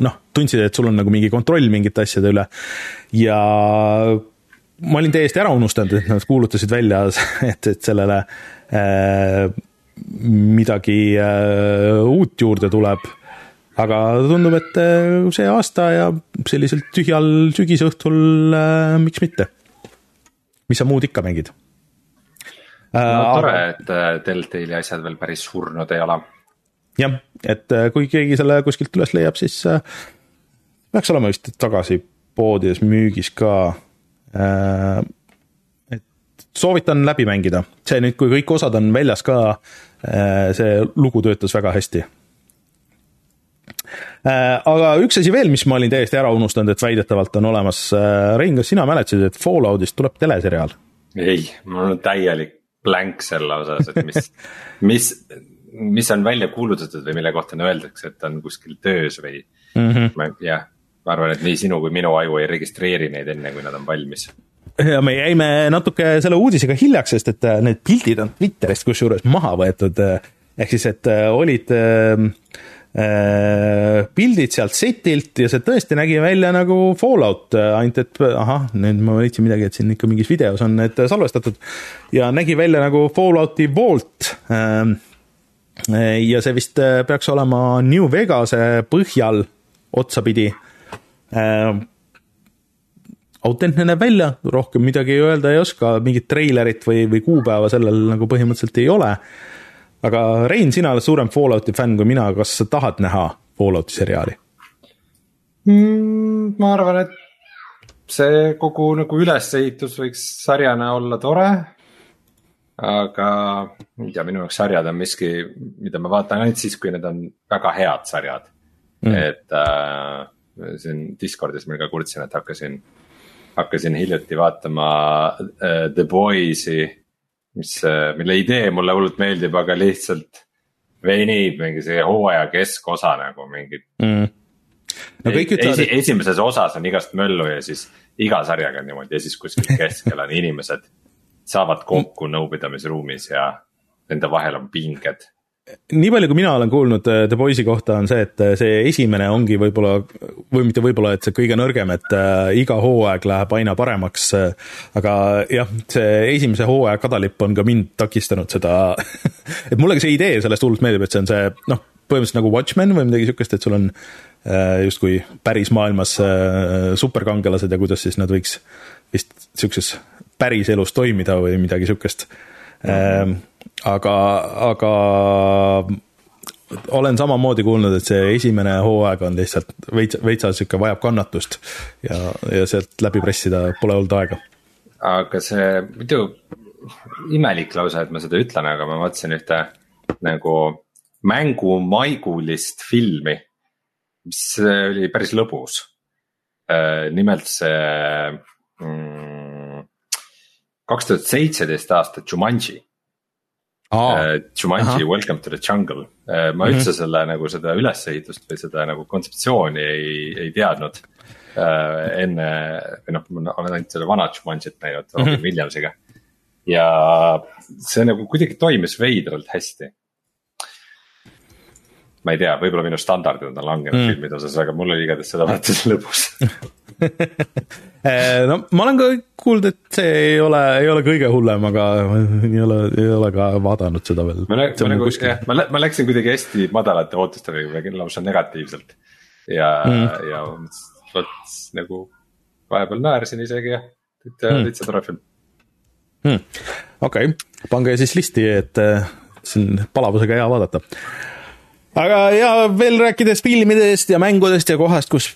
noh, tundsid, et sul on nagu mingi kontroll mingite asjade üle ja ma olin täiesti ära unustanud, et nad kuulutasid välja, et, et sellele äh, midagi äh, uut juurde tuleb aga tundub, et äh, see aasta ja sellisel tühjal sügisõhtul äh, miks mitte. mis sa muud ikka mängid? no äh, tore aga..., et äh, Deltali asjad veel päris surnud ei ole. jah, et kui keegi selle kuskilt üles leiab, siis äh, peaks olema vist tagasi poodides müügis ka äh,. et soovitan läbi mängida, see nüüd, kui kõik osad on väljas ka äh,, see lugu töötas väga hästi Äh, aga üks asi veel, mis ma olin täiesti ära unustanud, et väidetavalt on olemas. Äh, Rein, kas sina mäletasid, et Falloutist tuleb teleseriaal? ei, mul on täielik blank selle osas, et mis mis, mis on välja kuulutatud või mille kohta öeldakse, et on kuskil töös või mm -hmm. jah, ma arvan, et nii sinu kui minu aju ei registreeri neid enne, kui nad on valmis ja me jäime natuke selle uudisega hiljaks, sest et äh, need pildid on Twitterist kusjuures maha võetud. ehk siis, et olid äh, Äh, pildid sealt setilt ja see tõesti nägi välja nagu Fallout, ainult et ahah, nüüd ma leidsin midagi, et siin ikka mingis videos on need salvestatud ja nägi välja nagu Fallouti Vault. Ähm, ja see vist äh, peaks olema New Vegase põhjal otsapidi. Ähm, autentne näeb välja, rohkem midagi öelda ei oska, mingit treilerit või, või kuupäeva sellel nagu põhimõtteliselt ei ole aga Rein, sina oled suurem Fallouti fänn kui mina, kas sa tahad näha Fallouti seriaali mm,? ma arvan, et see kogu nagu ülesehitus võiks sarjana olla tore. aga ma ei tea, minu jaoks sarjad on miski, mida ma vaatan ainult siis, kui need on väga head sarjad mm.. et äh, siin Discordis ma ka kurtsin, et hakkasin, hakkasin hiljuti vaatama äh, The Boys'i mis, äh, mille idee mulle hullult meeldib, aga lihtsalt venib mingi see hooaja keskosa nagu mingid mm.. no kõik ütlevad Esi,. esimeses osas on igast möllu ja siis iga sarjaga on niimoodi ja siis kuskil keskel on inimesed saavad kokku nõupidamisruumis ja nende vahel on pinged nii palju, kui mina olen kuulnud äh, The Boys'i kohta, on see, et äh, see esimene ongi võib-olla, või mitte võib-olla, et see kõige nõrgem, et äh, iga hooaeg läheb aina paremaks. aga jah, see esimese hooaja kadalipp on ka mind takistanud seda et mulle ka see idee sellest hullult meeldib, et see on see noh, põhimõtteliselt nagu Watchmen või midagi sihukest, et sul on justkui päris maailmas superkangelased ja kuidas siis nad võiks vist sihukeses päriselus toimida või midagi sihukest mm. -hmm aga, aga olen samamoodi kuulnud, et see esimene hooaeg on lihtsalt veits, veitsa sihuke vajab kannatust ja, ja sealt läbi pressida pole olnud aega. aga see muidu imelik lause, et ma seda ütlen, aga ma vaatasin ühte nagu mängumaigulist filmi, mis oli päris lõbus. Äh, nimelt see mm, kaks tuhat seitseteist aasta Jumanji oh.. Jumanji Aha. Welcome to the jungle, äh, ma üldse mm -hmm. selle nagu seda ülesehitust või seda nagu kontseptsiooni ei, ei teadnud äh,. enne või noh, ma olen ainult selle vana Jumanjit näinud Robin mm -hmm. Williamsiga. ja see nagu kuidagi toimis veidralt hästi ma ei tea, võib-olla minu standardid on langenud mm. filmide osas, aga mul oli igatahes seda vaadates lõbus no ma olen ka kuulnud, et see ei ole, ei ole kõige hullem, aga ei ole, ei ole ka vaadanud seda veel. ma, ma nagu jah, ma, ma läksin kuidagi hästi madalate ootustega, lausa negatiivselt. ja mm., ja vot nagu vahepeal naersin isegi ja täitsa mm., täitsa tore film mm.. okei okay., pange siis listi, et äh, siin palavusega hea vaadata aga ja veel rääkides filmidest ja mängudest ja kohast, kus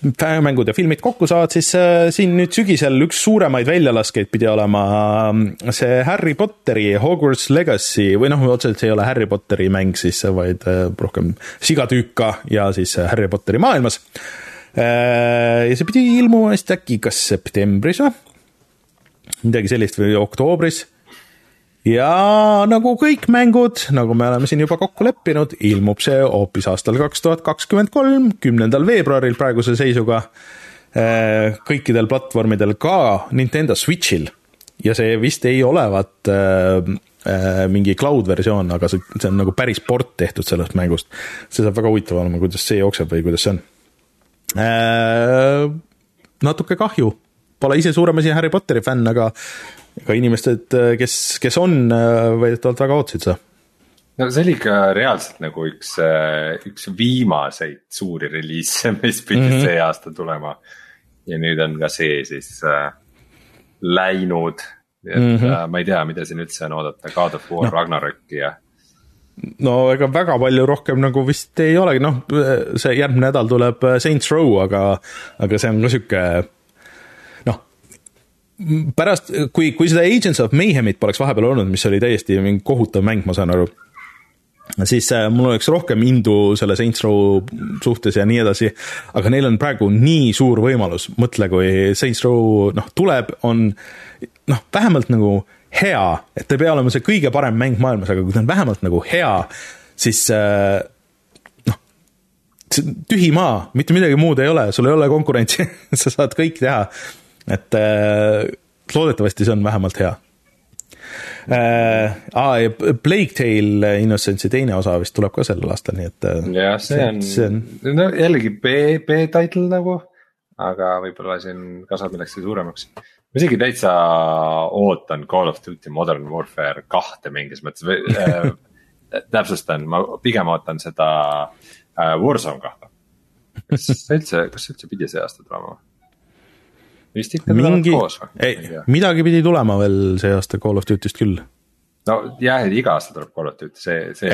mängud ja filmid kokku saavad, siis äh, siin nüüd sügisel üks suuremaid väljalaskeid pidi olema äh, see Harry Potteri Hogwarts Legacy või noh, otseselt see ei ole Harry Potteri mäng siis, vaid äh, rohkem sigatüüka ja siis Harry Potteri maailmas. ja see pidi ilmuma vist äkki kas septembris või? midagi sellist või oktoobris ja nagu kõik mängud, nagu me oleme siin juba kokku leppinud, ilmub see hoopis aastal kaks tuhat kakskümmend kolm, kümnendal veebruaril praeguse seisuga. Äh, kõikidel platvormidel, ka Nintendo Switch'il ja see vist ei olevat äh, äh, mingi cloud versioon, aga see, see on nagu päris port tehtud sellest mängust. see saab väga huvitav olema, kuidas see jookseb või kuidas see on äh,. natuke kahju, pole ise suurem asi Harry Potteri fänn, aga ega inimesed, kes, kes on, väidetavalt väga ootasid seda no see oli ikka reaalselt nagu üks, üks viimaseid suuri reliise, mis pidi mm -hmm. see aasta tulema. ja nüüd on ka see siis äh, läinud. et mm -hmm. äh, ma ei tea, mida siin üldse on oodata, God of War no. Ragnaroki ja. no ega väga palju rohkem nagu vist ei olegi, noh, see järgmine nädal tuleb Saints Row, aga, aga see on ka sihuke pärast, kui, kui seda Agents of Mayhemit poleks vahepeal olnud, mis oli täiesti mingi kohutav mäng, ma saan aru, siis äh, mul oleks rohkem indu selle Saints Row suhtes ja nii edasi, aga neil on praegu nii suur võimalus, mõtle, kui Saints Row noh, tuleb, on noh, vähemalt nagu hea, et ta ei pea olema see kõige parem mäng maailmas, aga kui ta on vähemalt nagu hea, siis äh, noh, tühi maa, mitte midagi muud ei ole, sul ei ole konkurentsi. Sa saad kõik teha et äh, loodetavasti see on vähemalt hea äh,. Ah, ja Plague Tale Innocence'i teine osa vist tuleb ka sellel aastal, nii et. Äh, jah, see on, on, no jällegi B, B-title nagu, aga võib-olla siin kasvab millekski suuremaks. ma isegi täitsa ootan Call of Duty Modern Warfare kahte mingis mõttes äh, täpsustan, ma pigem ootan seda äh, Warzone kahte. kas üldse, kas üldse pidi see aasta tulema? Vist ikka tulevad koos või? ei, midagi pidi tulema veel see aasta Call of Duty'st küll. no jah, et iga aasta tuleb Call of Duty, see, see.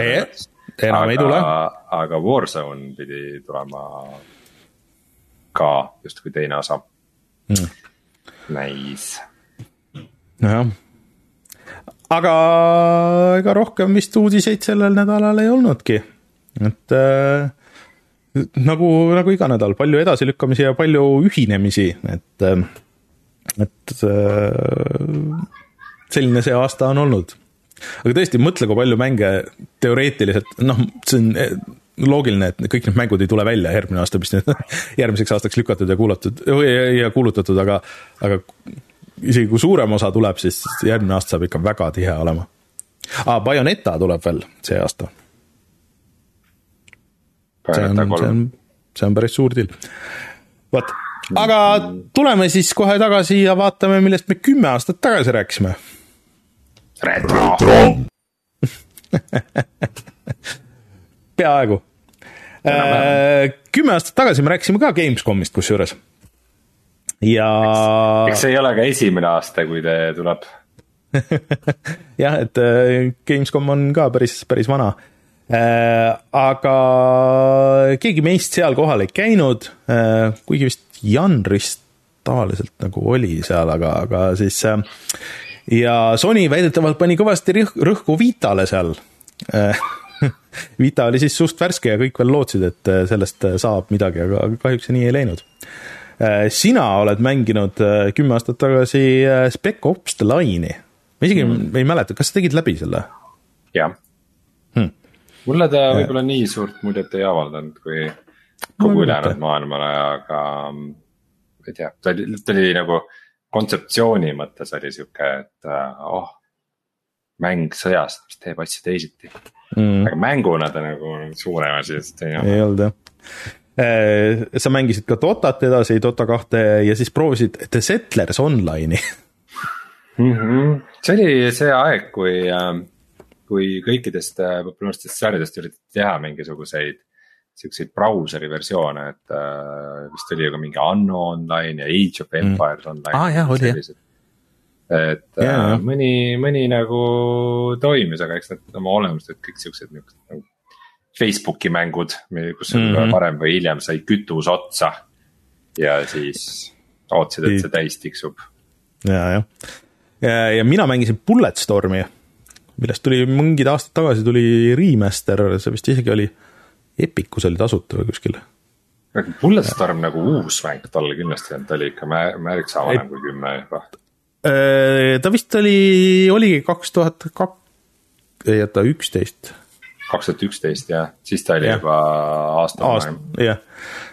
enam aga, ei tule. aga Warzone pidi tulema ka justkui teine osa mm.. Nice. nojah, aga ega rohkem vist uudiseid sellel nädalal ei olnudki, et äh, nagu, nagu iga nädal, palju edasilükkamisi ja palju ühinemisi, et, et selline see aasta on olnud. aga tõesti, mõtle, kui palju mänge teoreetiliselt, noh, see on eh, loogiline, et kõik need mängud ei tule välja järgmine aasta, mis nüüd järgmiseks aastaks lükatud ja kuulatud ja kuulutatud, aga, aga isegi kui suurem osa tuleb, siis järgmine aasta saab ikka väga tihe olema. aa, Bayoneta tuleb veel see aasta see on, see on, see on päris suur deal. vot, aga tuleme siis kohe tagasi ja vaatame, millest me kümme aastat tagasi rääkisime. retro peaaegu. Äh, kümme aastat tagasi me rääkisime ka Gamescomist kusjuures. ja. eks see ei ole ka esimene aasta, kui ta tuleb jah, et äh, Gamescom on ka päris, päris vana aga keegi meist seal kohal ei käinud, äh, kuigi vist Jan Rist tavaliselt nagu oli seal, aga, aga siis äh, ja Sony väidetavalt pani kõvasti rõhku Vitale seal Vita oli siis suht värske ja kõik veel lootsid, et sellest saab midagi, aga kahjuks see nii ei läinud. sina oled mänginud kümme aastat tagasi Spec Ops The Line'i, ma isegi mm. ei mäleta, kas sa tegid läbi selle? jah mulle ta võib-olla nii suurt muljet ei avaldanud, kui kogu ülejäänud maailmale, aga ma ei tea, ta oli, ta oli nagu kontseptsiooni mõttes oli sihuke, et äh, oh, mäng sõjast, mis teeb asju teisiti mm.. aga mänguna ta nagu suurem asi lihtsalt ei olnud. ei olnud jah äh, sa mängisid ka Dotat edasi, Dota kahte ja siis proovisid The Settlers Online'i mm. -hmm. see oli see aeg, kui äh, kui kõikidest äh, populaarsetest sarjadest üritati teha mingisuguseid siukseid brauseri versioone, et äh, vist oli ju ka mingi Anno online ja Age of mm. Empires mm. online. ah, jah, oli jah. et yeah, äh, mõni, mõni nagu toimis, aga eks need oma olemuselt kõik siuksed niuksed nagu Facebooki mängud, kus mm -hmm. varem või hiljem sai kütus otsa. ja siis ootasid, et see täis tiksub. ja, jah, ja, ja mina mängisin Bulletstormi millest tuli mingid aastad tagasi tuli remaster, see vist isegi oli, Epicus oli tasuta või kuskil. Bulletstorm nagu uus mäng talle kindlasti olnud, ta oli ikka märksa vanem kui kümme juba. ta vist oli, oligi kaks tuhat kak-, ei oota, üksteist. kaks tuhat üksteist jah, siis ta oli ja. juba aasta aasta, jah.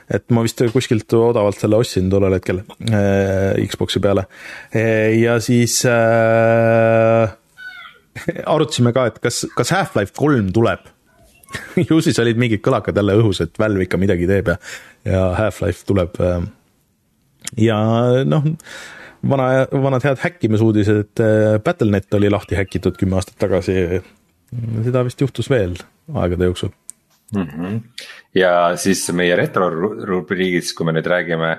et ma vist kuskilt odavalt selle ostsin tollel hetkel äh, Xbox'i peale ja siis äh, arutasime ka, et kas, kas Half-Life kolm tuleb ju siis olid mingid kõlakad jälle õhus, et Valve ikka midagi teeb ja, ja Half-Life tuleb. Äh, ja noh, vana, vanad head häkkimisuudised, et äh, Battle.net oli lahti häkitud kümme aastat tagasi. seda vist juhtus veel aegade jooksul mm. -hmm. ja siis meie retro rubriigis, kui me nüüd räägime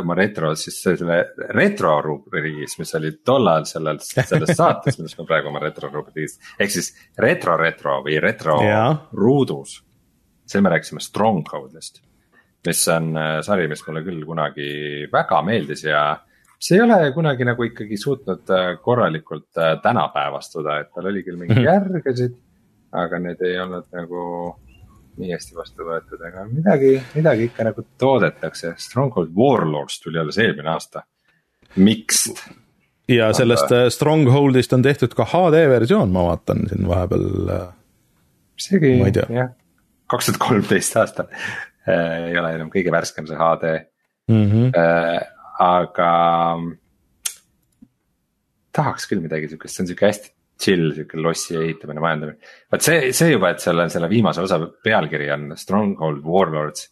oma äh, retro, siis selle retro rubriigis, mis oli tollal sellel, selles saates, millest me praegu oma retro rubriigis. ehk siis retro, retro või retro yeah. ruudus. seal me rääkisime Stronghold'ist, mis on äh, sari, mis mulle küll kunagi väga meeldis ja. see ei ole kunagi nagu ikkagi suutnud äh, korralikult tänapäevastuda, et tal oli küll mingeid mm -hmm. järgesid. aga need ei olnud nagu nii hästi vastu võetud, aga midagi, midagi ikka nagu toodetakse. Stronghold Warlords tuli alles eelmine aasta, mixed. ja sellest aga... Äh, Strongholdist on tehtud ka HD versioon, ma vaatan siin vahepeal. Äh, isegi jah, kaks tuhat kolmteist aastal äh, ei ole enam kõige värskem see HD mm. -hmm. Äh, aga tahaks küll midagi siukest, see on sihuke hästi chill sihuke lossi ehitamine, majandamine. vot see, see juba, et selle, selle viimase osa pealkiri on Stronghold Warlords.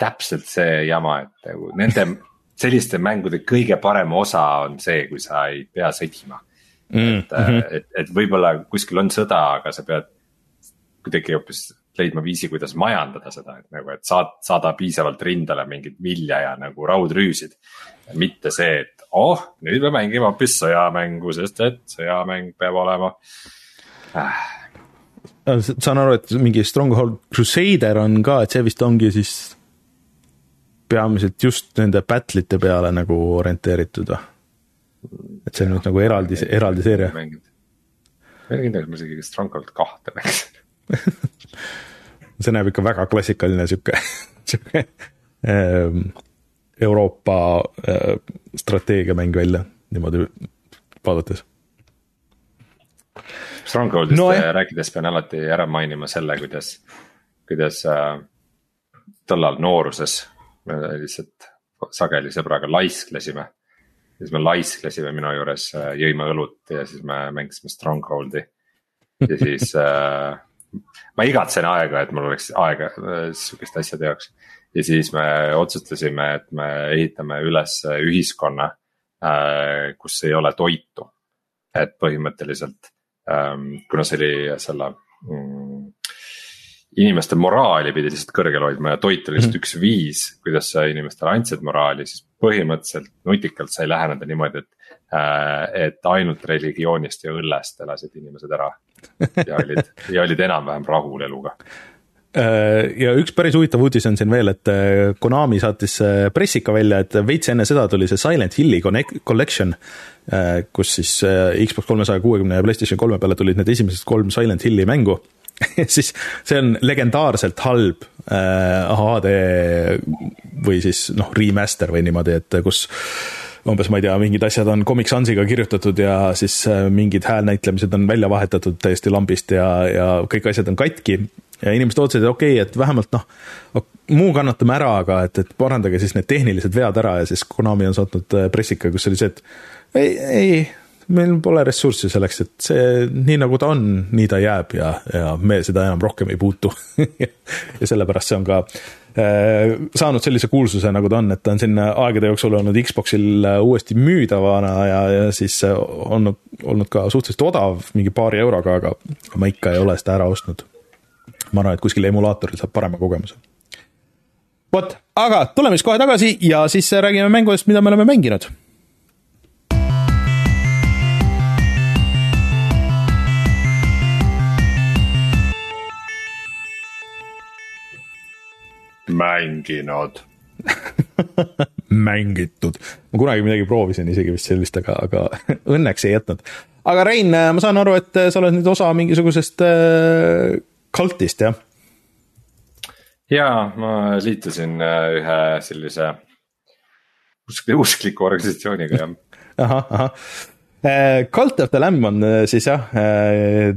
täpselt see jama, et nagu nende selliste mängude kõige parem osa on see, kui sa ei pea sõdima mm,. et mm, -hmm. et, et võib-olla kuskil on sõda, aga sa pead kuidagi hoopis leidma viisi, kuidas majandada seda, et nagu, et saad, saada piisavalt rindele mingit vilja ja nagu raudrüüsid. mitte see, et oh, nüüd me mängime hoopis sõjamängu, sest et sõjamäng peab olema äh.. saan aru, et mingi Stronghold Crusader on ka, et see vist ongi siis peamiselt just nende battle'ite peale nagu orienteeritud või? et see on nüüd nagu eraldi, eraldi seeria. ma ei kindel, et ma isegi Stronghold kahte mängisin see näeb ikka väga klassikaline sihuke, sihuke ähm, Euroopa äh, strateegiamäng välja, niimoodi vaadates. Strongholdist no, jah. rääkides pean alati ära mainima selle, kuidas, kuidas äh, tollal nooruses me lihtsalt sageli sõbraga laisklesime. siis me laisklesime minu juures, äh, jõime õlut ja siis me mängisime Strongholdi. ja siis äh, ma igatsen aega, et mul oleks aega äh, sihukeste asjade jaoks ja siis me otsustasime, et me ehitame üles ühiskonna, äh, kus ei ole toitu. et põhimõtteliselt, ähm, kuna see oli selle mm, inimeste moraali pidi lihtsalt kõrgel hoidma ja toit oli lihtsalt -hmm. üks viis, kuidas sa inimestele andsid moraali, siis põhimõtteliselt nutikalt sai läheneda niimoodi, et. Äh, et ainult religioonist ja õllest elasid inimesed ära. Ja olid, ja olid enam-vähem rahul eluga. Äh, ja üks päris huvitav uudis on siin veel, et äh, Konami saatis pressika välja, et veits enne seda tuli see Silent Hilli Collection, kus siis Xbox kolmesaja kuuekümne ja PlayStation kolme peale tulid need esimesed kolm Silent Hilli mängu. Siis see on legendaarselt halb HD või siis noh, remaster või niimoodi, et kus umbes ma ei tea, mingid asjad on Comic Sansiga kirjutatud ja siis mingid häälnäitlemised on välja vahetatud täiesti lambist ja, ja kõik asjad on katki. Ja inimesed ootasid, et okei okay,, et vähemalt noh, muu kannatame ära, aga et, et parandage siis need tehnilised vead ära ja siis Konami on saatnud äh, pressika, kus oli see, et ei, ei, meil pole ressurssi selleks, et see nii nagu ta on, nii ta jääb ja, ja me seda enam rohkem ei puutu. Ja sellepärast see on ka äh, saanud sellise kuulsuse, nagu ta on, et ta on siin aegade jooksul olnud Xboxil äh, uuesti müüdavana ja, ja siis olnud, olnud ka suhteliselt odav, mingi paari euroga, aga ma ikka ei ole seda ära ostnud. Ma arvan, et kuskil emulaatoril saab parema kogemuse. vot, aga tuleme siis kohe tagasi ja siis räägime mängudest, mida me oleme mänginud mänginud mängitud. ma kunagi midagi proovisin isegi vist sellist, aga, aga õnneks ei jätnud. aga Rein, ma saan aru, et sa oled nüüd osa mingisugusest äh, Cultist, jah? jaa, ma liitusin äh, ühe sellise uskliku organisatsiooniga, jah. ahah, ahah. Cult of the Lamb on siis jah,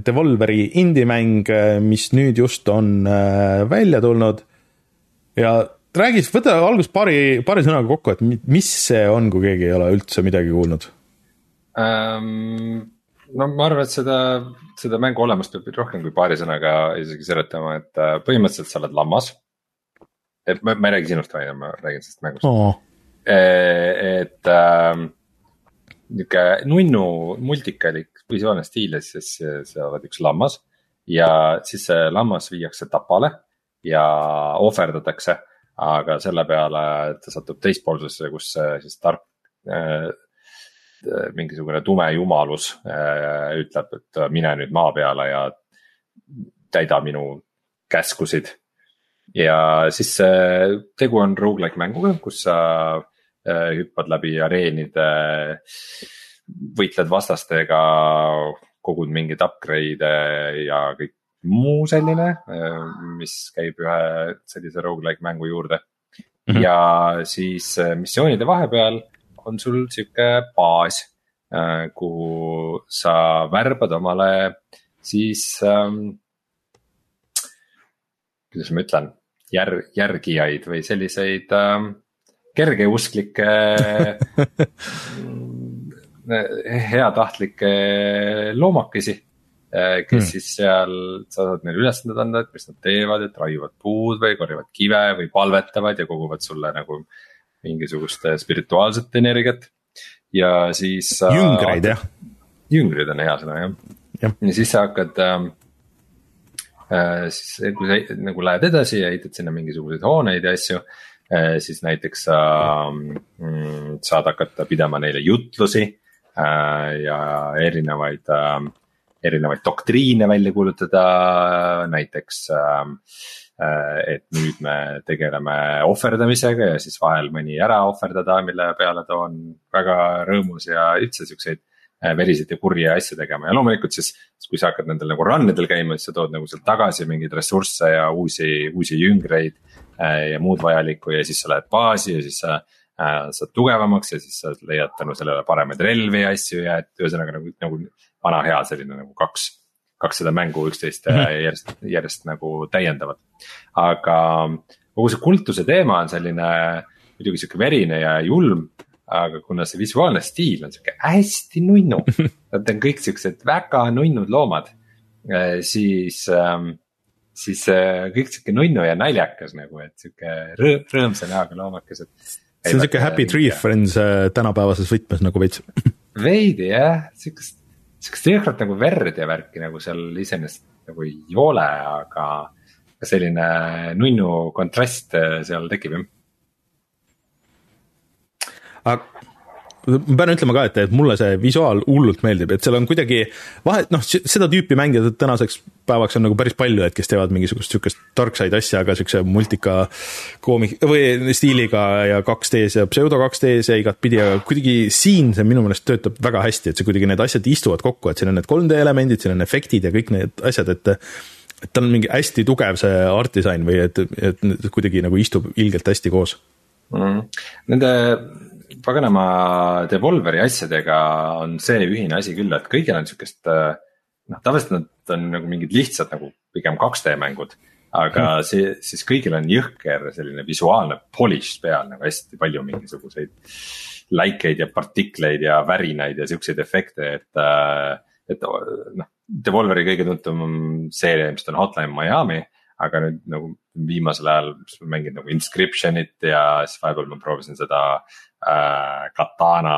Devolveri indie-mäng, mis nüüd just on välja tulnud ja räägi, võta alguses paari, paari sõnaga kokku, et mis see on, kui keegi ei ole üldse midagi kuulnud um,? no ma arvan, et seda, seda mängu olemust peab rohkem kui paari sõnaga isegi seletama, et äh, põhimõtteliselt sa oled lammas. et ma, ma ei räägi sinust, vaid ma räägin sellest mängust oh.. et äh, nihuke nunnu multikalik visuaalne stiil ja siis sa oled üks lammas. ja siis see lammas viiakse tapale ja ohverdatakse, aga selle peale ta satub teispoolsesse, kus siis tark äh, Äh, mingisugune tume jumalus äh, ütleb, et mine nüüd maa peale ja täida minu käskusid. ja siis tegu on rogu-like mänguga, kus sa äh, hüppad läbi areenide, võitled vastastega, kogud mingeid upgrade'e ja kõik muu selline, mis käib ühe sellise rogu-like mängu juurde mm. -hmm. ja siis missioonide vahepeal on sul sihuke baas, äh, kuhu sa värbad omale siis ähm,. kuidas ma ütlen, jär-, järgijaid või selliseid ähm, kergeusklikke heatahtlikke loomakesi äh, kes hmm. siis seal, sa saad neile ülesanded anda, et mis nad teevad, et raiuvad puud või korjavad kive või palvetavad ja koguvad sulle nagu mingisugust spirituaalset energiat ja siis. jüngreid jah. jüngrid on hea sõna jah ja. ja siis sa hakkad ähm, äh,, siis kui sa nagu lähed edasi ja ehitad sinna mingisuguseid hooneid ja asju äh,. siis näiteks äh, saad hakata pidama neile jutlusi äh, ja erinevaid äh, erinevaid doktriine välja kuulutada, näiteks äh, Äh, et nüüd me tegeleme ohverdamisega ja siis vahel mõni ära ohverdada, mille peale ta on väga rõõmus ja üldse siukseid äh, veriseid ja kurje asju tegema. Ja loomulikult siis, kui sa hakkad nendel nagu run idel käima, siis sa tood nagu sealt tagasi mingeid ressursse ja uusi, uusi jüngreid ja muud vajalikku ja siis sa lähed baasi ja siis sa saad tugevamaks ja siis sa leiad tänu sellele paremaid relvi ja asju ja et ühesõnaga nagu, nagu vana hea selline nagu kaks kaks seda mängu üksteist mm -hmm. järjest, järjest nagu täiendavad. aga kogu see kultuse teema on selline muidugi sihuke verine ja julm. aga kuna see visuaalne stiil on sihuke hästi nunnu, nad on kõik siuksed väga nunnud loomad, äh, siis ähm, siis äh, kõik sihuke nunnu ja naljakas nagu, et sihuke rõõm, rõõmsa näoga loomakesed. see on sihuke happy tree friends äh, tänapäevases võtmes nagu veits. veidi jah, sihukest sihukest jõhkrat nagu verd ja värki nagu seal iseenesest nagu ei ole, aga selline nunnu kontrast äh, seal tekib jah. aga ma pean ütlema ka, et, et mulle see visuaal hullult meeldib, et seal on kuidagi vahe, noh, seda tüüpi mängijad tänaseks päevaks on nagu päris palju, et kes teevad mingisugust sihukest dark side asja, aga sihukese multika koomik- või stiiliga ja 2D-s ja pseudo 2D-s ja igatpidi, aga kuidagi siin see minu meelest töötab väga hästi, et see kuidagi need asjad istuvad kokku, et siin on need 3D elemendid, siin on efektid ja kõik need asjad, et et tal on mingi hästi tugev see art disain või et, et kuidagi nagu istub ilgelt hästi koos. Mm.. Nende paganama Devolveri asjadega on see ühine asi küll, et kõigil on sihukest. Äh, noh, tavaliselt nad on nagu mingid lihtsad nagu pigem 2D mängud. aga hmm. see, siis kõigil on jõhker selline visuaalne polish peal nagu hästi palju mingisuguseid. läikeid ja partikleid ja värinaid ja siukseid efekte, et, äh, et noh. Devolveri kõige tuntum seeria ilmselt on Hotline Miami aga nüüd nagu viimasel ajal mängin nagu Inscriptionit ja siis vahepeal ma proovisin seda äh, Katana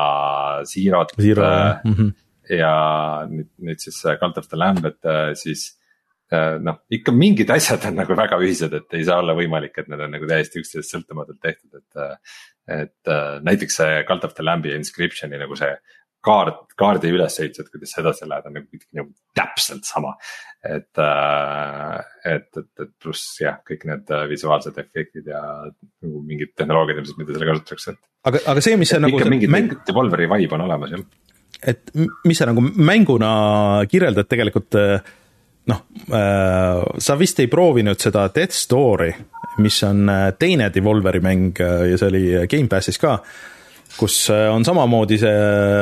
Zero't Zero, äh, mm. -hmm. ja nüüd, nüüd siis äh, Cult of the Lamb, et äh, siis äh, noh, ikka mingid asjad on nagu väga ühised, et ei saa olla võimalik, et need on nagu täiesti üksteisest sõltumatult tehtud, et. Äh, et äh, näiteks see Cult of the Lamb'i Inscription'i nagu see kaart, kaardi ülesehitused, kuidas sa edasi lähed, on nagu kuidagi nagu täpselt sama. et, äh, et, et, et pluss jah, kõik need äh, visuaalsed efektid ja nagu mingid tehnoloogiad ilmselt, mida seal kasutatakse, et. aga, aga see, mis see nagu. ikka mingi mäng... Devolveri vibe on olemas jah. et mis sa nagu mänguna kirjeldad tegelikult äh, noh äh,, sa vist ei proovinud seda Death Story, mis on teine Devolveri mäng ja see oli Gamepassis ka kus äh, on samamoodi see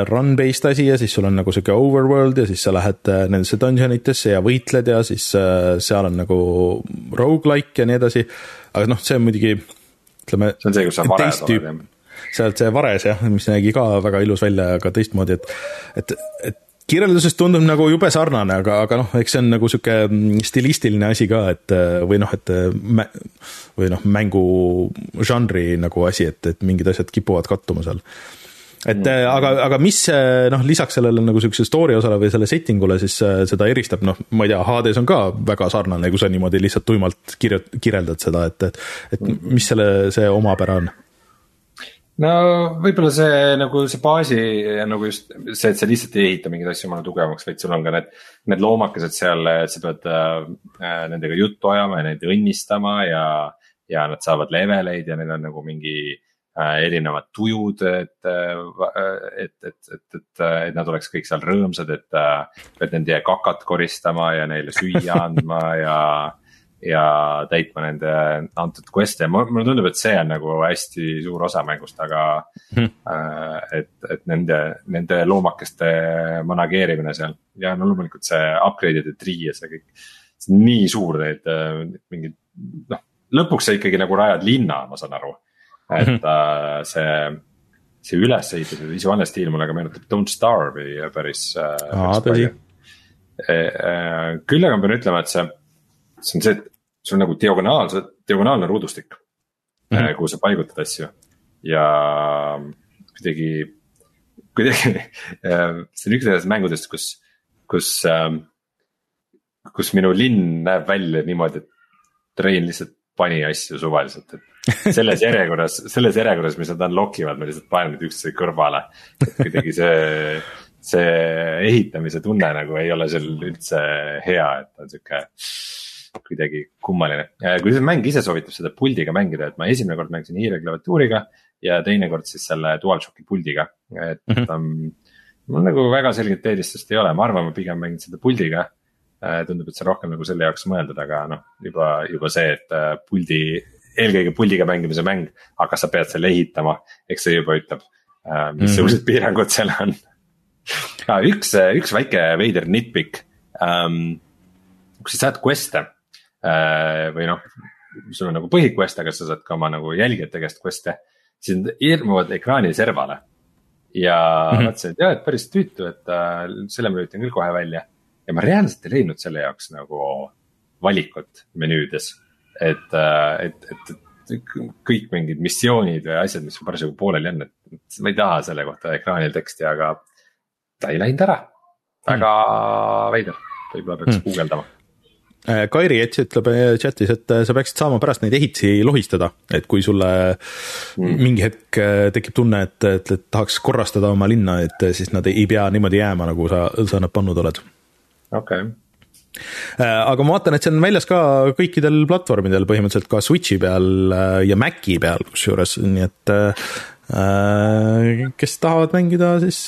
run-based asi ja siis sul on nagu sihuke overworld ja siis sa lähed äh, nendesse dungeon itesse ja võitled ja siis äh, seal on nagu rogu-like ja nii edasi. aga noh, see on muidugi, ütleme. see on see, kus sa vares oled jah? sealt see vares jah, mis nägi ka väga ilus välja, aga teistmoodi, et, et, et kirjeldusest tundub nagu jube sarnane, aga, aga noh, eks see on nagu sihuke mm, stilistiline asi ka, et või noh, et või noh, mängu žanri nagu asi, et, et mingid asjad kipuvad kattuma seal. et mm. aga, aga mis noh, lisaks sellele nagu sihukese story osale või selle setting ule siis seda eristab, noh, ma ei tea, Hades on ka väga sarnane, kui sa niimoodi lihtsalt tuimalt kirja-, kirjeldad seda, et, et, et mis selle, see omapära on no võib-olla see nagu see baasi nagu just see, et sa lihtsalt ei ehita mingeid asju omale tugevamaks, vaid sul on ka need, need loomakesed seal, et sa pead äh, nendega juttu ajama ja neid õnnistama ja. ja nad saavad leveleid ja neil on nagu mingi äh, erinevad tujud, et, äh, et, et, et, et, et nad oleks kõik seal rõõmsad, et äh,. pead nende kakat koristama ja neile süüa andma ja ja täitma nende antud quest'e mulle tundub, et see on nagu hästi suur osa mängust, aga hmm.. Äh, et, et nende, nende loomakeste manageerimine seal ja no loomulikult see upgrade'ide tree ja see kõik. see on nii suur neid äh, mingid noh, lõpuks sa ikkagi nagu rajad linna, ma saan aru. et hmm. äh, see, see ülesehitus ja visuaalne stiil mulle ka meenutab Don't Starve'i päris äh,. aa, tõsi. E, küll aga ma pean ütlema, et see, see on see, et sul on nagu diagonaalse, diagonaalne ruudustik mm, -hmm. kuhu sa paigutad asju ja kuidagi, kuidagi see on üks nendest mängudest, kus, kus, ähm, kus minu linn näeb välja niimoodi, et Rein lihtsalt pani asju suvaliselt, et selles järjekorras, selles järjekorras, mis nad unlock ivad, me lihtsalt paneme need üksteise kõrvale. kuidagi see, see ehitamise tunne nagu ei ole seal üldse hea, et on sihuke kuidagi kummaline. kui see mäng ise soovitab seda puldiga mängida, et ma esimene kord mängisin hiireklaviatuuriga ja teinekord siis selle DualShocki puldiga, et mm. -hmm. Mul nagu väga selget eelistust ei ole, ma arvan, ma pigem mängin seda puldiga. Äh, tundub, et see on rohkem nagu selle jaoks mõeldud, aga noh, juba, juba see, et äh, puldi, eelkõige puldiga mängimise mäng, aga sa pead selle ehitama, eks see juba ütleb, äh, missugused mm -hmm. piirangud seal on ah,. üks, üks väike veider nitpikk um,. kui sa saad quest'e Äh, või noh, sul on nagu põhiquest, aga sa saad ka oma nagu jälgijate käest quest'e, siis nad ilmuvad ekraani servale. ja mm -hmm. mõtlesin, et jah, et päris tüütu, et äh, selle ma lülitan küll kohe välja. ja ma reaalselt ei leidnud selle jaoks nagu valikut menüüdes. et äh,, et, et, kõik mingid missioonid või asjad, mis parasjagu pooleli on, et ma ei taha selle kohta ekraanil teksti, aga ta ei läinud ära. väga mm. veider, võib-olla peaks mm. guugeldama Äh, Kairi Ets ütleb äh, chatis, et äh, sa peaksid saama pärast neid ehitisi lohistada, et kui sulle mm. mingi hetk tekib tunne, et, et, et tahaks korrastada oma linna, et siis nad ei pea niimoodi jääma, nagu sa, sa nad pannud oled. okei okay. aga ma vaatan, et see on väljas ka kõikidel platvormidel, põhimõtteliselt ka Switchi peal ja Maci peal kusjuures, nii et kes tahavad mängida, siis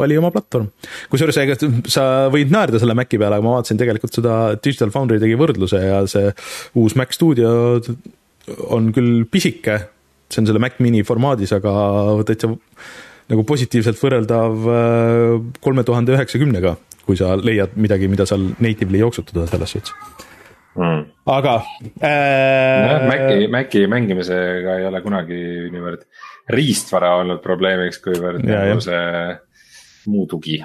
vali oma platvorm. kusjuures ega sa võid naerda selle Maci peale, aga ma vaatasin tegelikult seda, Digital Foundry tegi võrdluse ja see uus Mac Studio on küll pisike, see on selle Mac mini formaadis, aga täitsa nagu positiivselt võrreldav äh, kolme tuhande üheksakümnega, kui sa leiad midagi, mida seal natively jooksutada selles suhtes. Mm.. aga äh.... Maci, Maci mängimisega ei ole kunagi niivõrd riistvara olnud probleemiks, kuivõrd nagu see muu tugi.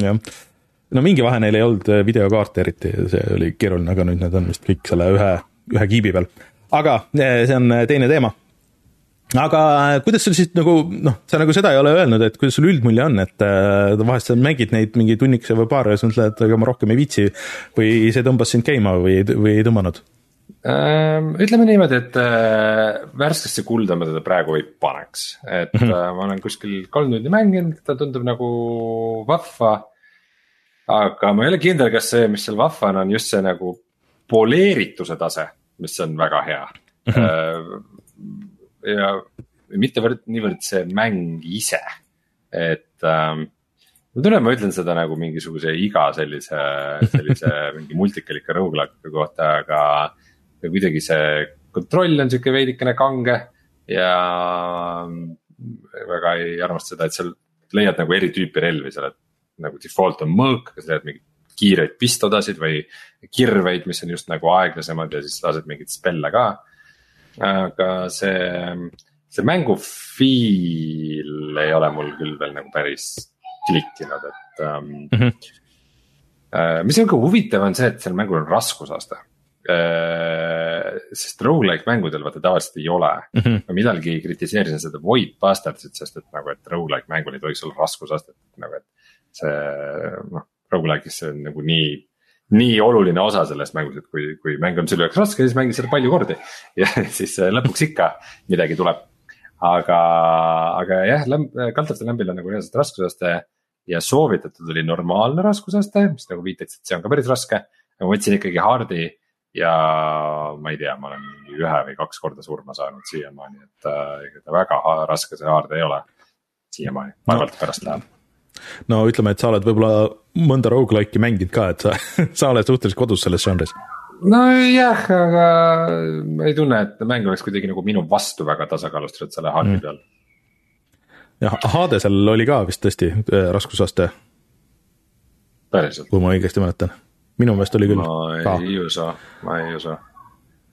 jah, no mingi vahe neil ei olnud äh, videokaarte eriti, see oli keeruline, aga nüüd need on vist kõik selle ühe, ühe kiibi peal. aga äh, see on äh, teine teema aga kuidas sul siis nagu noh, sa nagu seda ei ole öelnud, et kuidas sul üldmulje on, et vahest sa mängid neid mingi tunnikese või paar ja siis mõtled, ega ma rohkem ei viitsi või see tõmbas sind käima või, või ei tõmmanud? Ehm, ütleme niimoodi, et äh, värskesse kulda ma teda praegu ei paneks, et mm -hmm. ma olen kuskil kolm tundi mänginud, ta tundub nagu vahva. aga ma ei ole kindel, kas see, mis seal vahva on, just see nagu poleerituse tase, mis on väga hea mm. -hmm. ja mitte niivõrd see mäng ise, et ähm, ma tunnen, ma ütlen seda nagu mingisuguse iga sellise, sellise mingi multikalika rogu-like'i kohta, aga ja kuidagi see kontroll on sihuke veidikene kange ja väga ei armasta seda, et seal leiad nagu eri tüüpi relvi seal, et nagu default on mõõk, aga sa leiad mingeid kiireid pistodasid või kirveid, mis on just nagu aeglasemad ja siis lased mingeid spelle ka. aga see, see mängu feel ei ole mul küll veel nagu päris klikkinud, et um, mm. -hmm. Mis on ka huvitav, on see, et seal mängul on raskusaste. Sest rogu-like mängudel vaata tavaliselt ei ole mm. -hmm. ma millalgi kritiseerisin seda Void Bastardsit, sest et nagu, et rogu-like mängul ei tohiks olla raskusastet, nagu et. see noh, rogu-like'is see on nagu nii nii oluline osa sellest mängust, et kui, kui mäng on selle jaoks raske, siis mängi seda palju kordi ja siis lõpuks ikka midagi tuleb aga, aga jah, kaldaste lämbil on nagu reaalselt raskusaste ja soovitatud oli normaalne raskusaste, mis nagu viitaks, et see on ka päris raske. aga ma võtsin ikkagi hard'i ja ma ei tea, ma olen ühe või kaks korda surma saanud siiamaani, et äh, ega ta väga raske see hard ei ole. siiamaani, vaevalt no. pärast läheb no ütleme, et sa oled võib-olla mõnda rogu-like'i mänginud ka, et sa, sa oled suhteliselt kodus selles žanris nojah, aga ma ei tunne, et mäng oleks kuidagi nagu minu vastu väga tasakaalustatud selle hard'i mm. peal. jah, Hadesel oli ka vist tõesti äh, raskusaste. päriselt? kui ma õigesti mäletan, minu meelest oli küll. ma ei usu, ma ei usu.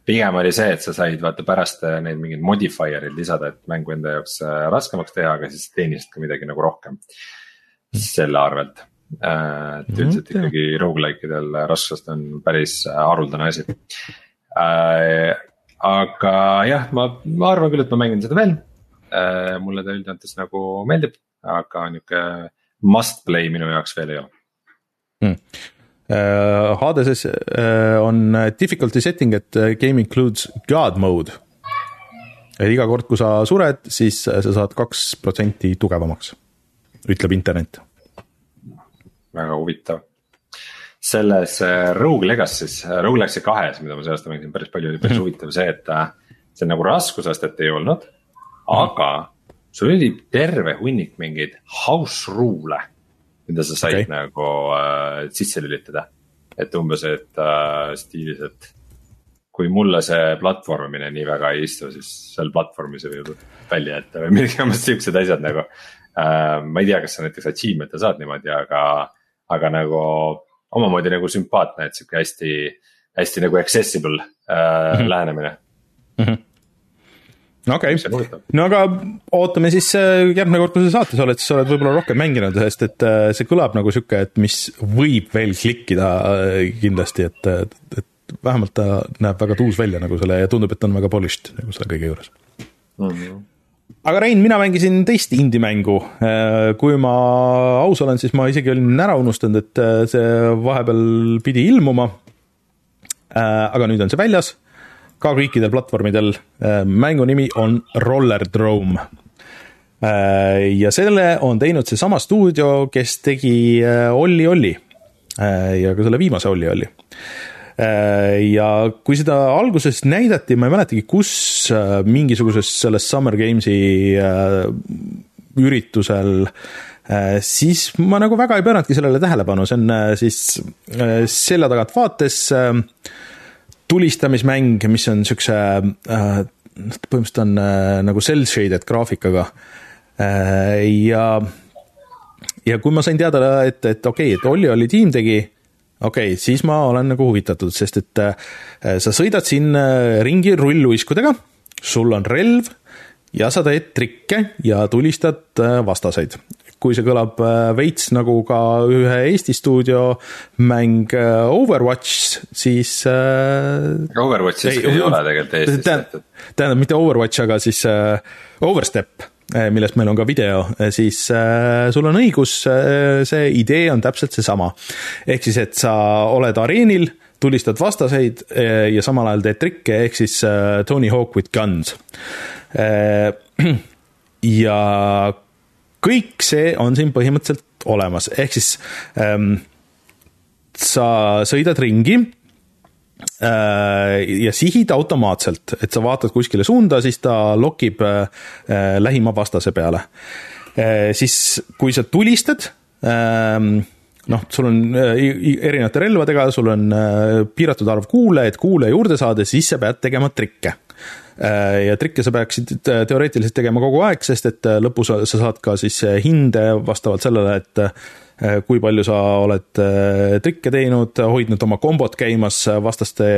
pigem oli see, et sa said vaata pärast äh, neid mingeid modifier'id lisada, et mängu enda jaoks äh, raskemaks teha, aga siis teenisid ka midagi nagu rohkem mm. selle arvelt Äh, et üldiselt mm, ikkagi rogu-like idel raskusest on päris haruldane asi. Aga jah, ma, ma arvan küll, et ma mängin seda veel. Mulle ta üldjoontes nagu meeldib, aga nihuke must play minu jaoks veel ei ole hmm.. Hadeses on difficulty setting, et game includes god mode. et iga kord, kui sa sured, siis sa saad kaks protsenti tugevamaks, ütleb internet väga huvitav. selles Rogue Legacy's, Rogue Legacy kahes, mida ma see aasta mängisin päris palju, oli päris mm -hmm. huvitav see, et see nagu raskusastet ei olnud. aga sul oli terve hunnik mingeid house rule'e, mida sa said okay. nagu äh, sisse lülitada. et umbes, et äh, stiilis, et kui mulle see platvormimine nii väga ei istu, siis seal platvormis võib välja jätta või midagi umbes siuksed asjad nagu äh,. ma ei tea, kas sa näiteks achievement'e saad niimoodi, aga aga nagu omamoodi nagu sümpaatne, et sihuke hästi, hästi nagu accessible äh, mm -hmm. lähenemine okei okay., no aga ootame siis äh, järgmine kord, kui sa saates oled, siis sa oled võib-olla rohkem mänginud, sest et äh, see kõlab nagu sihuke, et mis võib veel klikkida äh, kindlasti, et, et vähemalt ta näeb väga tuus välja nagu selle ja tundub, et ta on väga polished nagu selle kõige juures mm. -hmm aga Rein, mina mängisin teist indie-mängu. Kui ma aus olen, siis ma isegi olin ära unustanud, et see vahepeal pidi ilmuma. Aga nüüd on see väljas, ka kõikidel platvormidel. mängu nimi on Rollerdrome. ja selle on teinud seesama stuudio, kes tegi Olli Olli ja ka selle viimase Olli Olli Äh, ja kui seda alguses näidati, ma ei mäletagi, kus, äh, mingisuguses selles Summer Games'i äh, üritusel, siis ma nagu väga ei pööranudki sellele tähelepanu, see on siis selja tagant vaates tulistamismäng, mis on siukse, põhimõtteliselt on nagu cell shaded graafikaga ja ja kui ma sain teada, et, et okei okay,, et Olli oli tiim tegi okei okay,, siis ma olen nagu huvitatud, sest et äh, sa sõidad siin äh, ringi rulluiskudega, sul on relv ja sa teed trikke ja tulistad äh, vastaseid. Kui see kõlab veits nagu ka ühe Eesti stuudio mäng Overwatch, siis Overwatch siiski ei, ei ole tegelikult Eestis tehtud. tähendab, mitte Overwatch, aga siis Overstep millest meil on ka video, siis äh, sul on õigus äh,, see idee on täpselt seesama. ehk siis, et sa oled areenil, tulistad vastaseid äh, ja samal ajal teed trikke, ehk siis äh, Tony Hawk with guns äh,. ja kõik see on siin põhimõtteliselt olemas, ehk siis ähm, sa sõidad ringi Äh, ja sihid automaatselt, et sa vaatad kuskile suunda, siis ta lokib äh, lähima vastase peale. Äh, siis, kui sa tulistad, ähm, noh, sul on erinevate relvadega, sul on piiratud arv kuule, et kuule juurde saada, siis sa pead tegema trikke ja trikke sa peaksid teoreetiliselt tegema kogu aeg, sest et lõpus sa saad ka siis hinde vastavalt sellele, et kui palju sa oled trikke teinud, hoidnud oma kombot käimas vastaste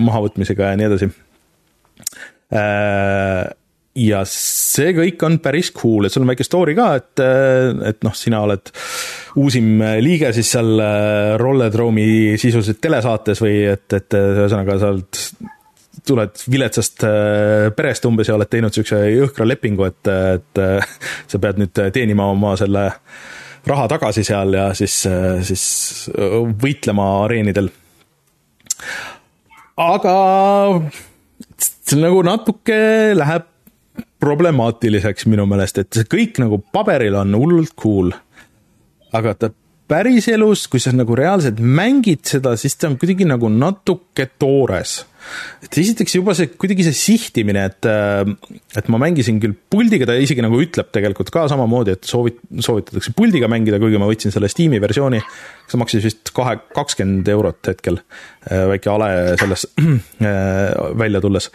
mahavõtmisega ja nii edasi. Ja see kõik on päris cool, et sul on väike story ka, et, et noh, sina oled uusim liige siis seal äh, Rolledrome'i sisuliselt telesaates või et, et ühesõnaga sa oled, tuled viletsast äh, perest umbes ja oled teinud niisuguse jõhkra lepingu, et, et sa pead nüüd teenima oma selle raha tagasi seal ja siis, siis võitlema areenidel. aga see nagu natuke läheb problemaatiliseks minu meelest, et see kõik nagu paberil on hullult cool. aga ta päriselus, kui sa nagu reaalselt mängid seda, siis ta on kuidagi nagu natuke toores. Et esiteks juba see, kuidagi see sihtimine, et, et ma mängisin küll puldiga, ta isegi nagu ütleb tegelikult ka samamoodi, et soovit-, soovitatakse puldiga mängida, kuigi ma võtsin selle Steam'i versiooni, see maksis vist kahe, kakskümmend eurot hetkel, väike ale selles välja tulles.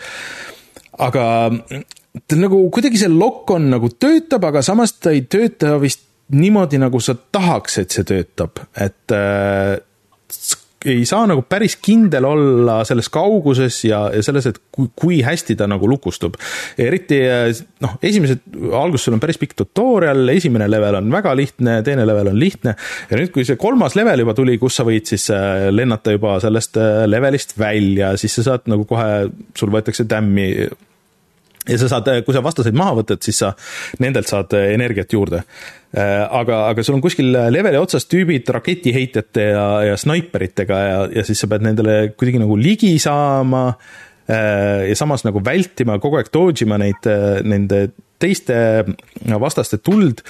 Aga ta nagu kuidagi see lokk on nagu töötab, aga samas ta ei tööta vist niimoodi, nagu sa tahaks, et see töötab, et äh, ei saa nagu päris kindel olla selles kauguses ja, ja selles, et kui, kui hästi ta nagu lukustub. eriti äh, noh, esimesed, alguses sul on päris pikk tutorial, esimene level on väga lihtne, teine level on lihtne ja nüüd, kui see kolmas level juba tuli, kus sa võid siis äh, lennata juba sellest äh, levelist välja, siis sa saad nagu kohe, sul võetakse tämmi ja sa saad, kui sa vastaseid maha võtad, siis sa nendelt saad energiat juurde. Äh, aga, aga sul on kuskil leveli otsas tüübid raketiheitjate ja, ja snaiperitega ja, ja siis sa pead nendele kuidagi nagu ligi saama äh, ja samas nagu vältima, kogu aeg dodge ima neid, nende teiste vastaste tuld,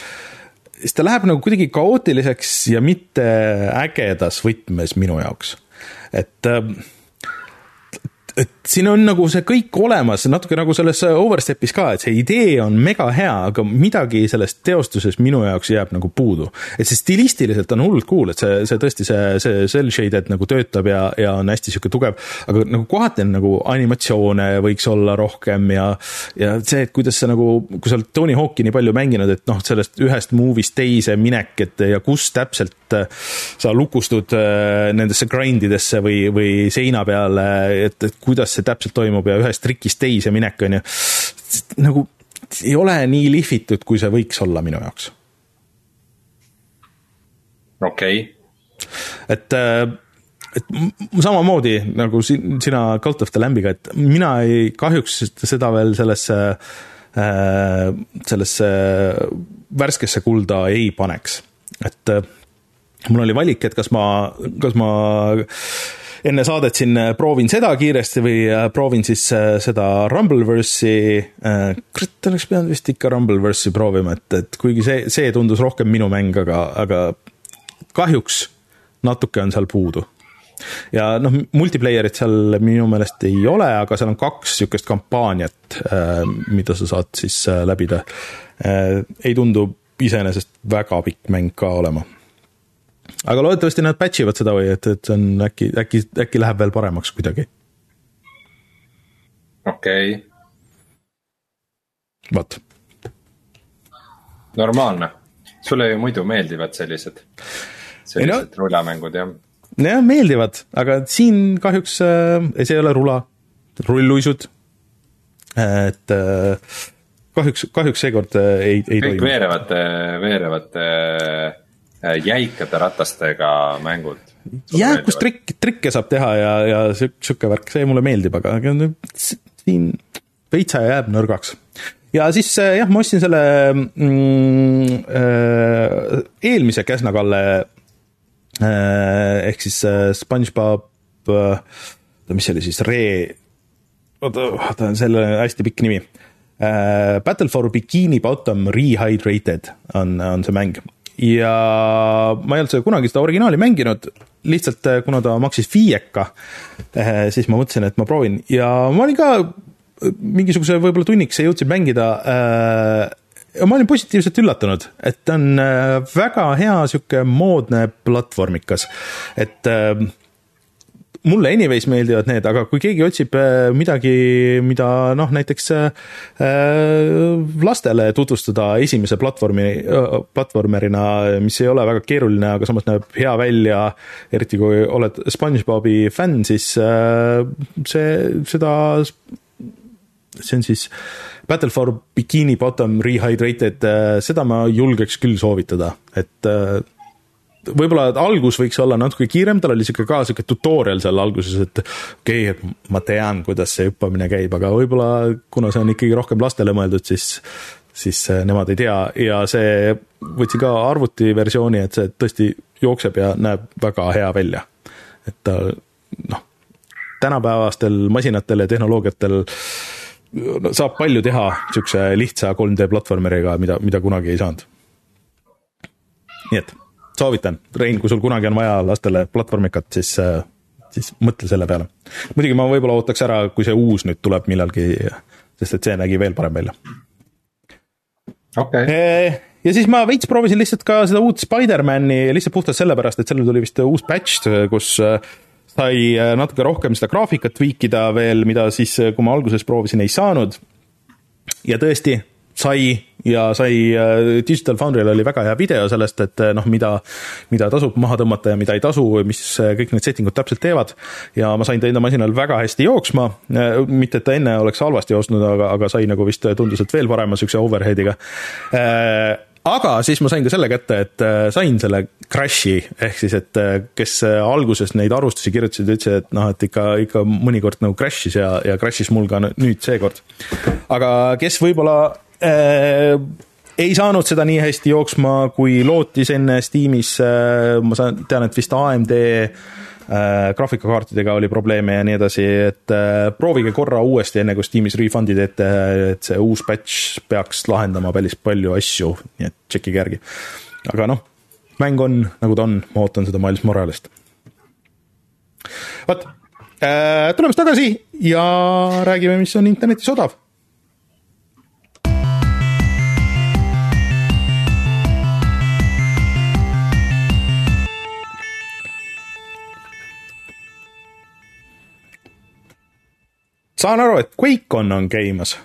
siis ta läheb nagu kuidagi kaootiliseks ja mitte ägedas võtmes minu jaoks. et äh, et siin on nagu see kõik olemas, natuke nagu selles Overstepis ka, et see idee on mega hea, aga midagi sellest teostuses minu jaoks jääb nagu puudu. et see stilistiliselt on hullult cool, et see, see tõesti see, see cell shaded nagu töötab ja, ja on hästi sihuke tugev, aga nagu kohati on nagu animatsioone võiks olla rohkem ja, ja see, et kuidas sa nagu, kui sa oled Tony Hawk'i nii palju mänginud, et noh, sellest ühest movie'st teise minek, et ja kus täpselt äh, sa lukustud äh, nendesse grind idesse või, või seina peale, et, et kuidas see täpselt toimub ja ühest trikist teise minek, on ju. nagu ei ole nii lihvitud, kui see võiks olla minu jaoks. okei okay.. et, äh, et samamoodi nagu sina Cult of the Lamb'iga, et mina ei, kahjuks seda veel sellesse, äh, sellesse värskesse kulda ei paneks, et äh, mul oli valik, et kas ma, kas ma enne saadet siin äh, proovin seda kiiresti või äh, proovin siis äh, seda Rumbleverse'i. kurat, oleks pidanud vist ikka Rumbleverse'i proovima, et, et kuigi see, see tundus rohkem minu mäng, aga, aga kahjuks natuke on seal puudu ja noh, multiplayer'it seal minu meelest ei ole, aga seal on kaks niisugust kampaaniat, mida sa saad siis läbida. ei tundu iseenesest väga pikk mäng ka olema aga loodetavasti nad patch ivad seda või et, et see on äkki, äkki, äkki läheb veel paremaks kuidagi. okei okay.. vot. normaalne, sulle ju muidu meeldivad sellised, sellised no, rulamängud jah? jah, meeldivad, aga siin kahjuks äh,, see ei ole rula, rulluisud. et äh, kahjuks, kahjuks seekord äh, ei, ei kõik toimu. veerevate, veerevate Äh, jäikade ratastega mängud. jah, kus trikk, trikke saab teha ja, ja sihuke värk, see mulle meeldib, aga, siin veitsa jääb nõrgaks. ja siis äh, jah, ma ostsin selle mm, äh, eelmise Käsna-Kalle äh, ehk siis äh, SpongeBob äh,, mis see oli siis, Re, oota, oota, selle hästi pikk nimi äh,. Battle for Bikini Bottom Rehydrated on, on see mäng ja ma ei olnud seda kunagi seda originaali mänginud, lihtsalt eh, kuna ta maksis viieka, eh, siis ma mõtlesin, et ma proovin. Ja ma olin ka eh, mingisuguse võib-olla tunnikese jõudsin mängida ja ma olin positiivselt üllatunud, et ta on väga hea sihuke moodne platvormikas, et mulle anyways meeldivad need, aga kui keegi otsib äh, midagi, mida noh, näiteks äh, lastele tutvustada esimese platvormi, platvormerina, mis ei ole väga keeruline, aga samas näeb hea välja, eriti kui oled SpongeBobi fänn, siis see, seda, see on siis Battle for Bikini Bottom Rehydrated, seda ma julgeks küll soovitada, et võib-olla algus võiks olla natuke kiirem, tal oli sihuke ka sihuke tutorial seal alguses, et okei okay,, et ma tean, kuidas see hüppamine käib, aga võib-olla kuna see on ikkagi rohkem lastele mõeldud, siis siis äh, nemad ei tea ja see, võtsin ka arvutiversiooni, et see tõesti jookseb ja näeb väga hea välja. et ta noh, tänapäevastel masinatel ja tehnoloogiatel no, saab palju teha sihukese lihtsa 3D platvormeriga, mida, mida kunagi ei saanud. nii et soovitan, Rein, kui sul kunagi on vaja lastele platvormikat, siis, äh, siis mõtle selle peale. muidugi ma võib-olla ootaks ära, kui see uus nüüd tuleb millalgi, sest et see nägi veel parem välja. okei okay. Eh, ja siis ma veits proovisin lihtsalt ka seda uut Spider-man'i lihtsalt puhtalt sellepärast, et sellel tuli vist uus patch, kus äh, sai äh, natuke rohkem seda graafikat tweakida veel, mida siis, kui ma alguses proovisin, ei saanud. ja tõesti, sai ja sai, äh, Digital Foundry'l oli väga hea video sellest, et äh, noh, mida, mida tasub maha tõmmata ja mida ei tasu, mis äh, kõik need setting ud täpselt teevad. ja ma sain ta enda masinal väga hästi jooksma, mitte et ta enne oleks halvasti jooksnud, aga, aga sai nagu vist tundus, et veel parema siukse overhead'iga aga siis ma sain ka selle kätte, et sain selle crash'i, ehk siis, et kes alguses neid arvustusi kirjutasid, ütlesid, et noh, et ikka, ikka mõnikord nagu crash'is ja, ja crash'is mul ka nüüd seekord. aga kes võib-olla äh, ei saanud seda nii hästi jooksma, kui lootis enne Steamis äh,, ma saan, tean, et vist AMD äh, graafikakaartidega oli probleeme ja nii edasi, et äh, proovige korra uuesti, enne kui Steamis refund'i teete, et see uus batch peaks lahendama päris palju asju, nii et tšekkige järgi. aga noh, mäng on nagu ta on, ma ootan seda Miles Moralest. vot äh,, tuleme siis tagasi ja räägime, mis on internetis odav saan aru, et QuakeCon on käimas.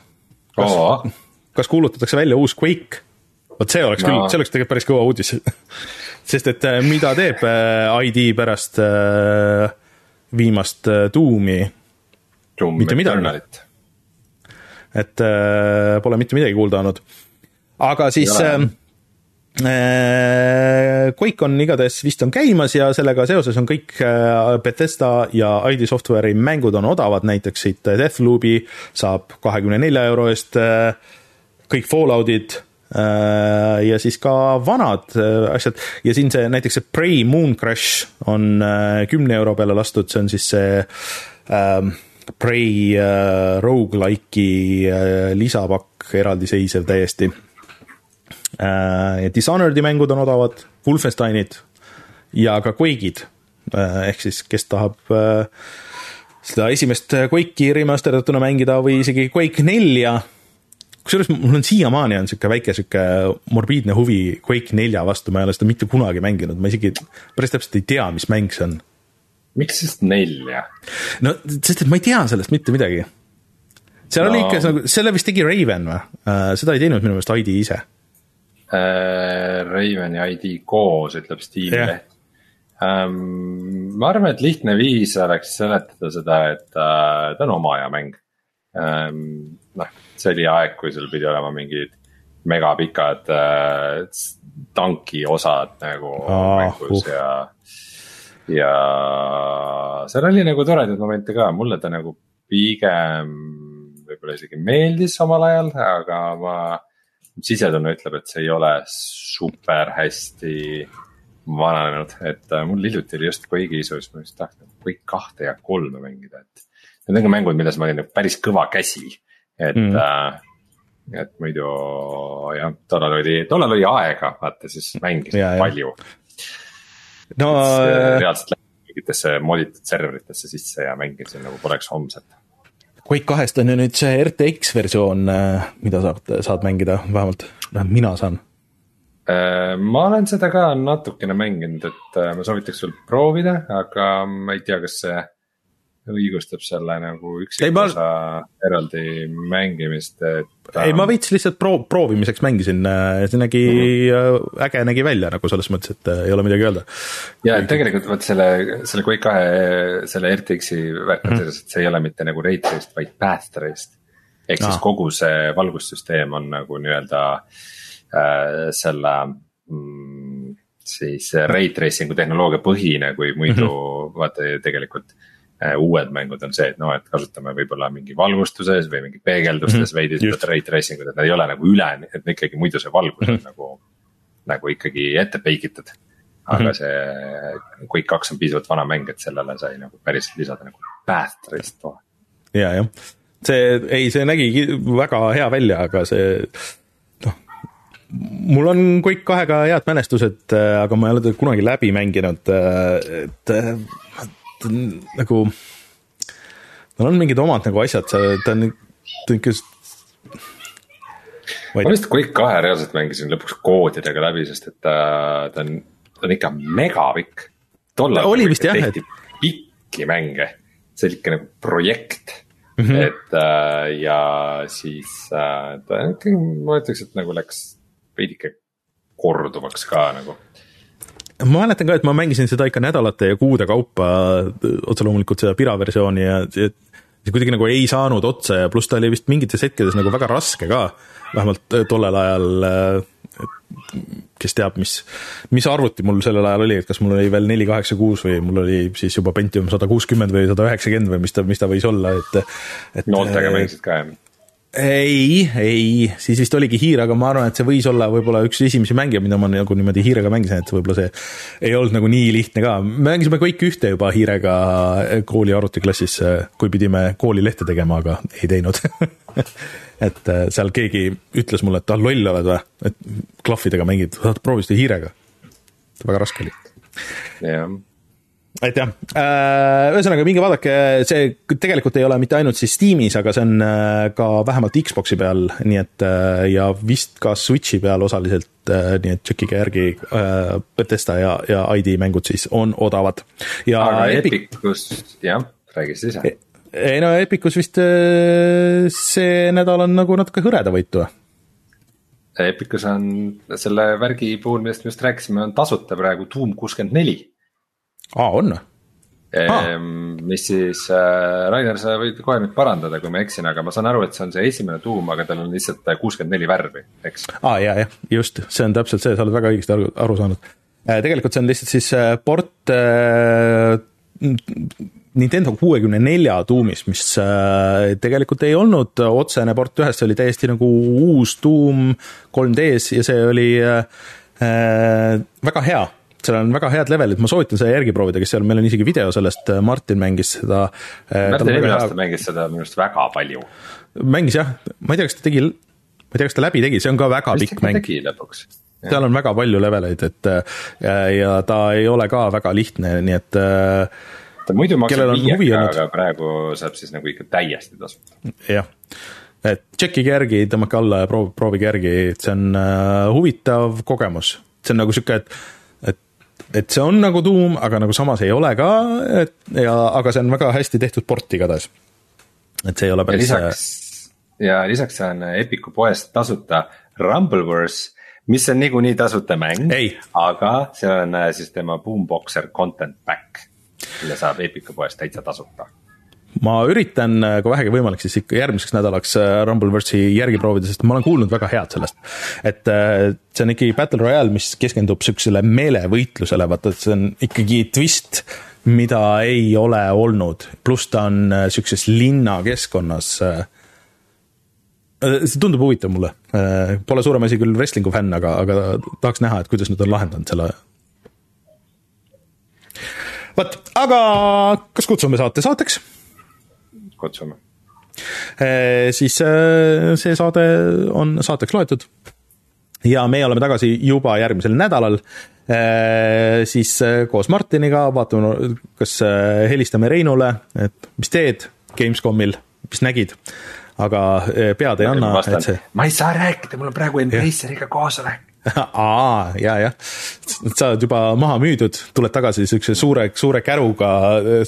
kas, kas kuulutatakse välja uus Quake? vot see oleks no. küll, see oleks tegelikult päris kõva uudis sest et äh, mida teeb äh, ID pärast äh, viimast Doomi? Doom mitte midagi. et pole mitte midagi kuulda olnud. aga siis Äh, Quake on igatahes vist on käimas ja sellega seoses on kõik äh, Bethesda ja ID Software'i mängud on odavad, näiteks siit Deathloopi saab kahekümne nelja euro eest äh, kõik Falloutid ja siis ka vanad asjad. Ja siin see näiteks see Prey Moon Crash on kümne euro peale lastud, see on siis see ähm, Prey äh, rogu-like'i äh, lisapakk, eraldiseisev täiesti. Äh, ja Dishonored'i mängud on odavad, Wolfensteinid ja ka Quake'id. Äh, ehk siis, kes tahab äh, seda esimest Quake'i remasterdatuna mängida või isegi Quake nelja. kusjuures mul on siiamaani on sihuke väike sihuke morbiidne huvi Quake nelja vastu, ma ei ole seda mitte kunagi mänginud, ma isegi päris täpselt ei tea, mis mäng see on. miks just nelja? no sest, et ma ei tea sellest mitte midagi. seal no. oli ikka nagu, selle vist tegi Raven või? seda ei teinud minu meelest ID ise äh, Raveni ID koos, ütleb Steam yeah. leht ähm,. ma arvan, et lihtne viis oleks seletada seda, et äh, ta on oma aja mäng ähm,. noh, see oli aeg, kui sul pidi olema mingid megapikad äh, tanki osad nagu oh, mängus uh. ja. ja seal oli nagu toredaid momente ka, mulle ta nagu pigem võib-olla isegi meeldis omal ajal, aga ma sisetunne ütleb, et see ei ole super hästi vananenud, et äh, mul hiljuti oli just Quake'i isu, siis ma just tahtsin Quake kahte ja kolme mängida, et. Need on ka mängud, milles ma olin nagu päris kõva käsi, et mm., äh, et muidu jah, tollal oli, tollal oli aega, vaata siis mängisin ja, palju. no. Äh, reaalselt läksin mingitesse moditud serveritesse sisse ja mängisin nagu poleks homset Quake kahest on ju nüüd see RTX versioon, äh, mida saab, saad mängida, vähemalt, vähemalt mina saan. Äh, ma olen seda ka natukene mänginud, et äh, ma soovitaks sul proovida, aga ma ei tea, kas see õigustab selle nagu üksikosa ma- eraldi mängimist, et. ei, ma veits lihtsalt pro-, proovimiseks mängisin, see nägi mm, -hmm. äge nägi välja nagu selles mõttes, et äh, ei ole midagi öelda. ja et tegelikult vot selle, selle Quake kahe, selle RTX-i värk on selles, et see ei ole mitte nagu rate traced, vaid path traced. ehk siis Aa. kogu see valgussüsteem on nagu nii-öelda äh, selle mm, siis ray tracing'u tehnoloogia põhine, kui muidu mm -hmm. vaata tegelikult äh, uued mängud on see, et noh, et kasutame võib-olla mingi valgustuses või mingi peegeldustes mm -hmm. veidi seda ray tracing ut, et nad ei ole nagu üle, et ikkagi muidu see valgus on mm -hmm. nagu, nagu ikkagi ette peigitud. aga mm -hmm. see Quake kaks on piisavalt vana mäng, et sellele sai nagu päriselt lisada nagu path trace'it toa. ja, jah, see, ei, see nägi väga hea välja, aga see noh, mul on Quake kahega head mälestused, aga ma ei ole teda kunagi läbi mänginud, et äh, ta on nagu, tal on mingid omad nagu asjad, ta on, ta on ikka ma vist Quake kahe reaalselt mängisin lõpuks koodidega läbi, sest et ta, ta on, ta on ikka megapikk. tollal oli vist jah, tehti pikki mänge, see oli ikka nagu projekt mm. -hmm. et äh, ja siis äh, ta ikka, ma ütleks, et nagu läks veidike korduvaks ka nagu. Ma mäletan ka, et ma mängisin seda ikka nädalate ja kuude kaupa, otse loomulikult seda Pira versiooni ja ja see kuidagi nagu ei saanud otsa ja pluss ta oli vist mingites hetkedes nagu väga raske ka, vähemalt äh, tollel ajal. kes teab, mis, mis arvuti mul sellel ajal oli, et kas mul oli veel neli kaheksa kuus või mul oli siis juba Pentium sada kuuskümmend või sada üheksakümmend või mis ta, mis ta võis olla, et. et nooltega mängisid ka jah? ei, ei, siis vist oligi hiire, aga ma arvan, et see võis olla võib-olla üks esimesi mänge, mida ma nagu niimoodi hiirega mängisin, et võib-olla see ei olnud nagu nii lihtne ka. mängisime kõik ühte juba hiirega kooli arvutiklassis, kui pidime koolilehte tegema, aga ei teinud. et äh, seal keegi ütles mulle, et ah loll oled või, et klahvidega mängid, proovi seda hiirega. väga raske oli jah, et jah, ühesõnaga minge vaadake, see tegelikult ei ole mitte ainult siis Steamis, aga see on äh, ka vähemalt Xbox'i peal, nii et äh, ja vist ka Switch'i peal osaliselt, nii et tšekkige järgi, Bethesda ja, ja ID mängud siis on odavad. ja aga Epic, Epicus, jah, räägi siis ise. ei no Epicus vist äh, see nädal on nagu natuke hõredavõitu või? Epicus on selle värgi puhul, millest me just rääkisime, on tasuta praegu Doom kuuskümmend neli. aa, on või? Ah. mis siis äh,, Rainer, sa võid kohe nüüd parandada, kui ma eksin, aga ma saan aru, et see on see esimene Doom, aga tal on lihtsalt kuuskümmend neli värvi, eks. aa, ja, jah, just, see on täpselt see, sa oled väga õigesti aru, aru saanud. tegelikult see on lihtsalt siis äh, port äh, Nintendo kuuekümne nelja tuumist, mis äh, tegelikult ei olnud otsene port ühest, see oli täiesti nagu uus tuum 3D-s ja see oli äh, äh, väga hea seal on väga head levelid, ma soovitan seda järgi proovida, kes seal, meil on isegi video sellest, Martin mängis seda. Martin eelmine aasta mängis seda minu arust väga palju. mängis jah, ma ei tea, kas ta tegi, ma ei tea, kas ta läbi tegi, see on ka väga pikk mäng. tegi lõpuks. seal on väga palju leveleid, et ja, ja ta ei ole ka väga lihtne, nii et äh, ta muidu maksab olnud? aga praegu saab siis nagu ikka täiesti tasuta. jah, et tšekkige järgi, tõmmake alla ja proov-, proovige järgi, et see on äh, huvitav kogemus. see on nagu sihuke, et, et, see on nagu tuum, aga nagu samas ei ole ka, et ja, aga see on väga hästi tehtud port igatahes. et see ei ole ja päris. lisaks, ja lisaks on Epiku poest tasuta Rumbleverse, mis on niikuinii tasuta mäng aga see on äh, siis tema Boomboxer content pack, mille saab Epiku poest täitsa tasuta. Ma üritan, kui vähegi võimalik, siis ikka järgmiseks nädalaks äh, Rumbleverse'i järgi proovida, sest ma olen kuulnud väga head sellest. et äh, see on ikkagi Battle Royale, mis keskendub siuksele meelevõitlusele, vaata, et see on ikkagi twist, mida ei ole olnud, pluss ta on äh, siukses linnakeskkonnas. see tundub huvitav mulle, pole suurem asi küll wrestling'u fänn, aga, aga tahaks näha, et kuidas nad on lahendanud selle. vot, aga kas kutsume saate saateks? kutsume. Eh, siis eh, see saade on saateks loetud. ja meie oleme tagasi juba järgmisel nädalal. siis eh, koos Martiniga vaatame, kas helistame Reinule, et mis teed Gamescomil, mis nägid. aga pead ei anna, et see, ma ei saa rääkida, mul on praegu Embraceriga koosolek. aa, ja, jah, sa oled juba maha müüdud, tuled tagasi siukse suure, suure käruga,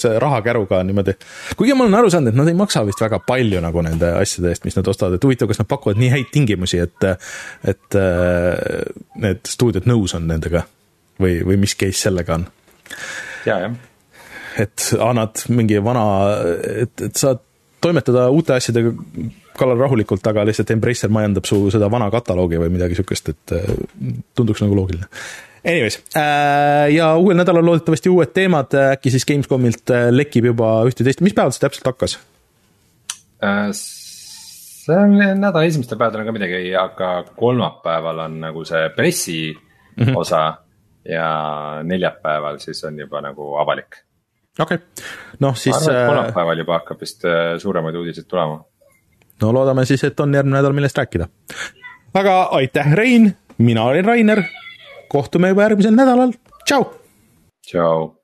see rahakäruga niimoodi. kuigi ma olen aru saanud, et nad ei maksa vist väga palju nagu nende asjade eest, mis nad ostavad, et huvitav, kas nad pakuvad nii häid tingimusi, et, et need stuudiod nõus on nendega või, või mis case sellega on? ja, jah. et annad mingi vana, et, et saad toimetada uute asjadega kallal rahulikult, aga lihtsalt Embracer majandab su seda vana kataloogi või midagi sihukest, et äh, tunduks nagu loogiline. Anyways, äh, ja uuel nädalal loodetavasti uued teemad, äkki siis Gamescomilt äh, lekib juba ühte-teist, mis päeval see täpselt hakkas? see on nädala esimestel päevadel on ka midagi, aga kolmapäeval on nagu see pressi mm -hmm. osa ja neljapäeval siis on juba nagu avalik. okei okay., noh siis. kolmapäeval juba hakkab vist suuremaid uudiseid tulema no loodame siis, et on järgmine nädal, millest rääkida. aga aitäh, Rein, mina olin Rainer. kohtume juba järgmisel nädalal, tšau. tšau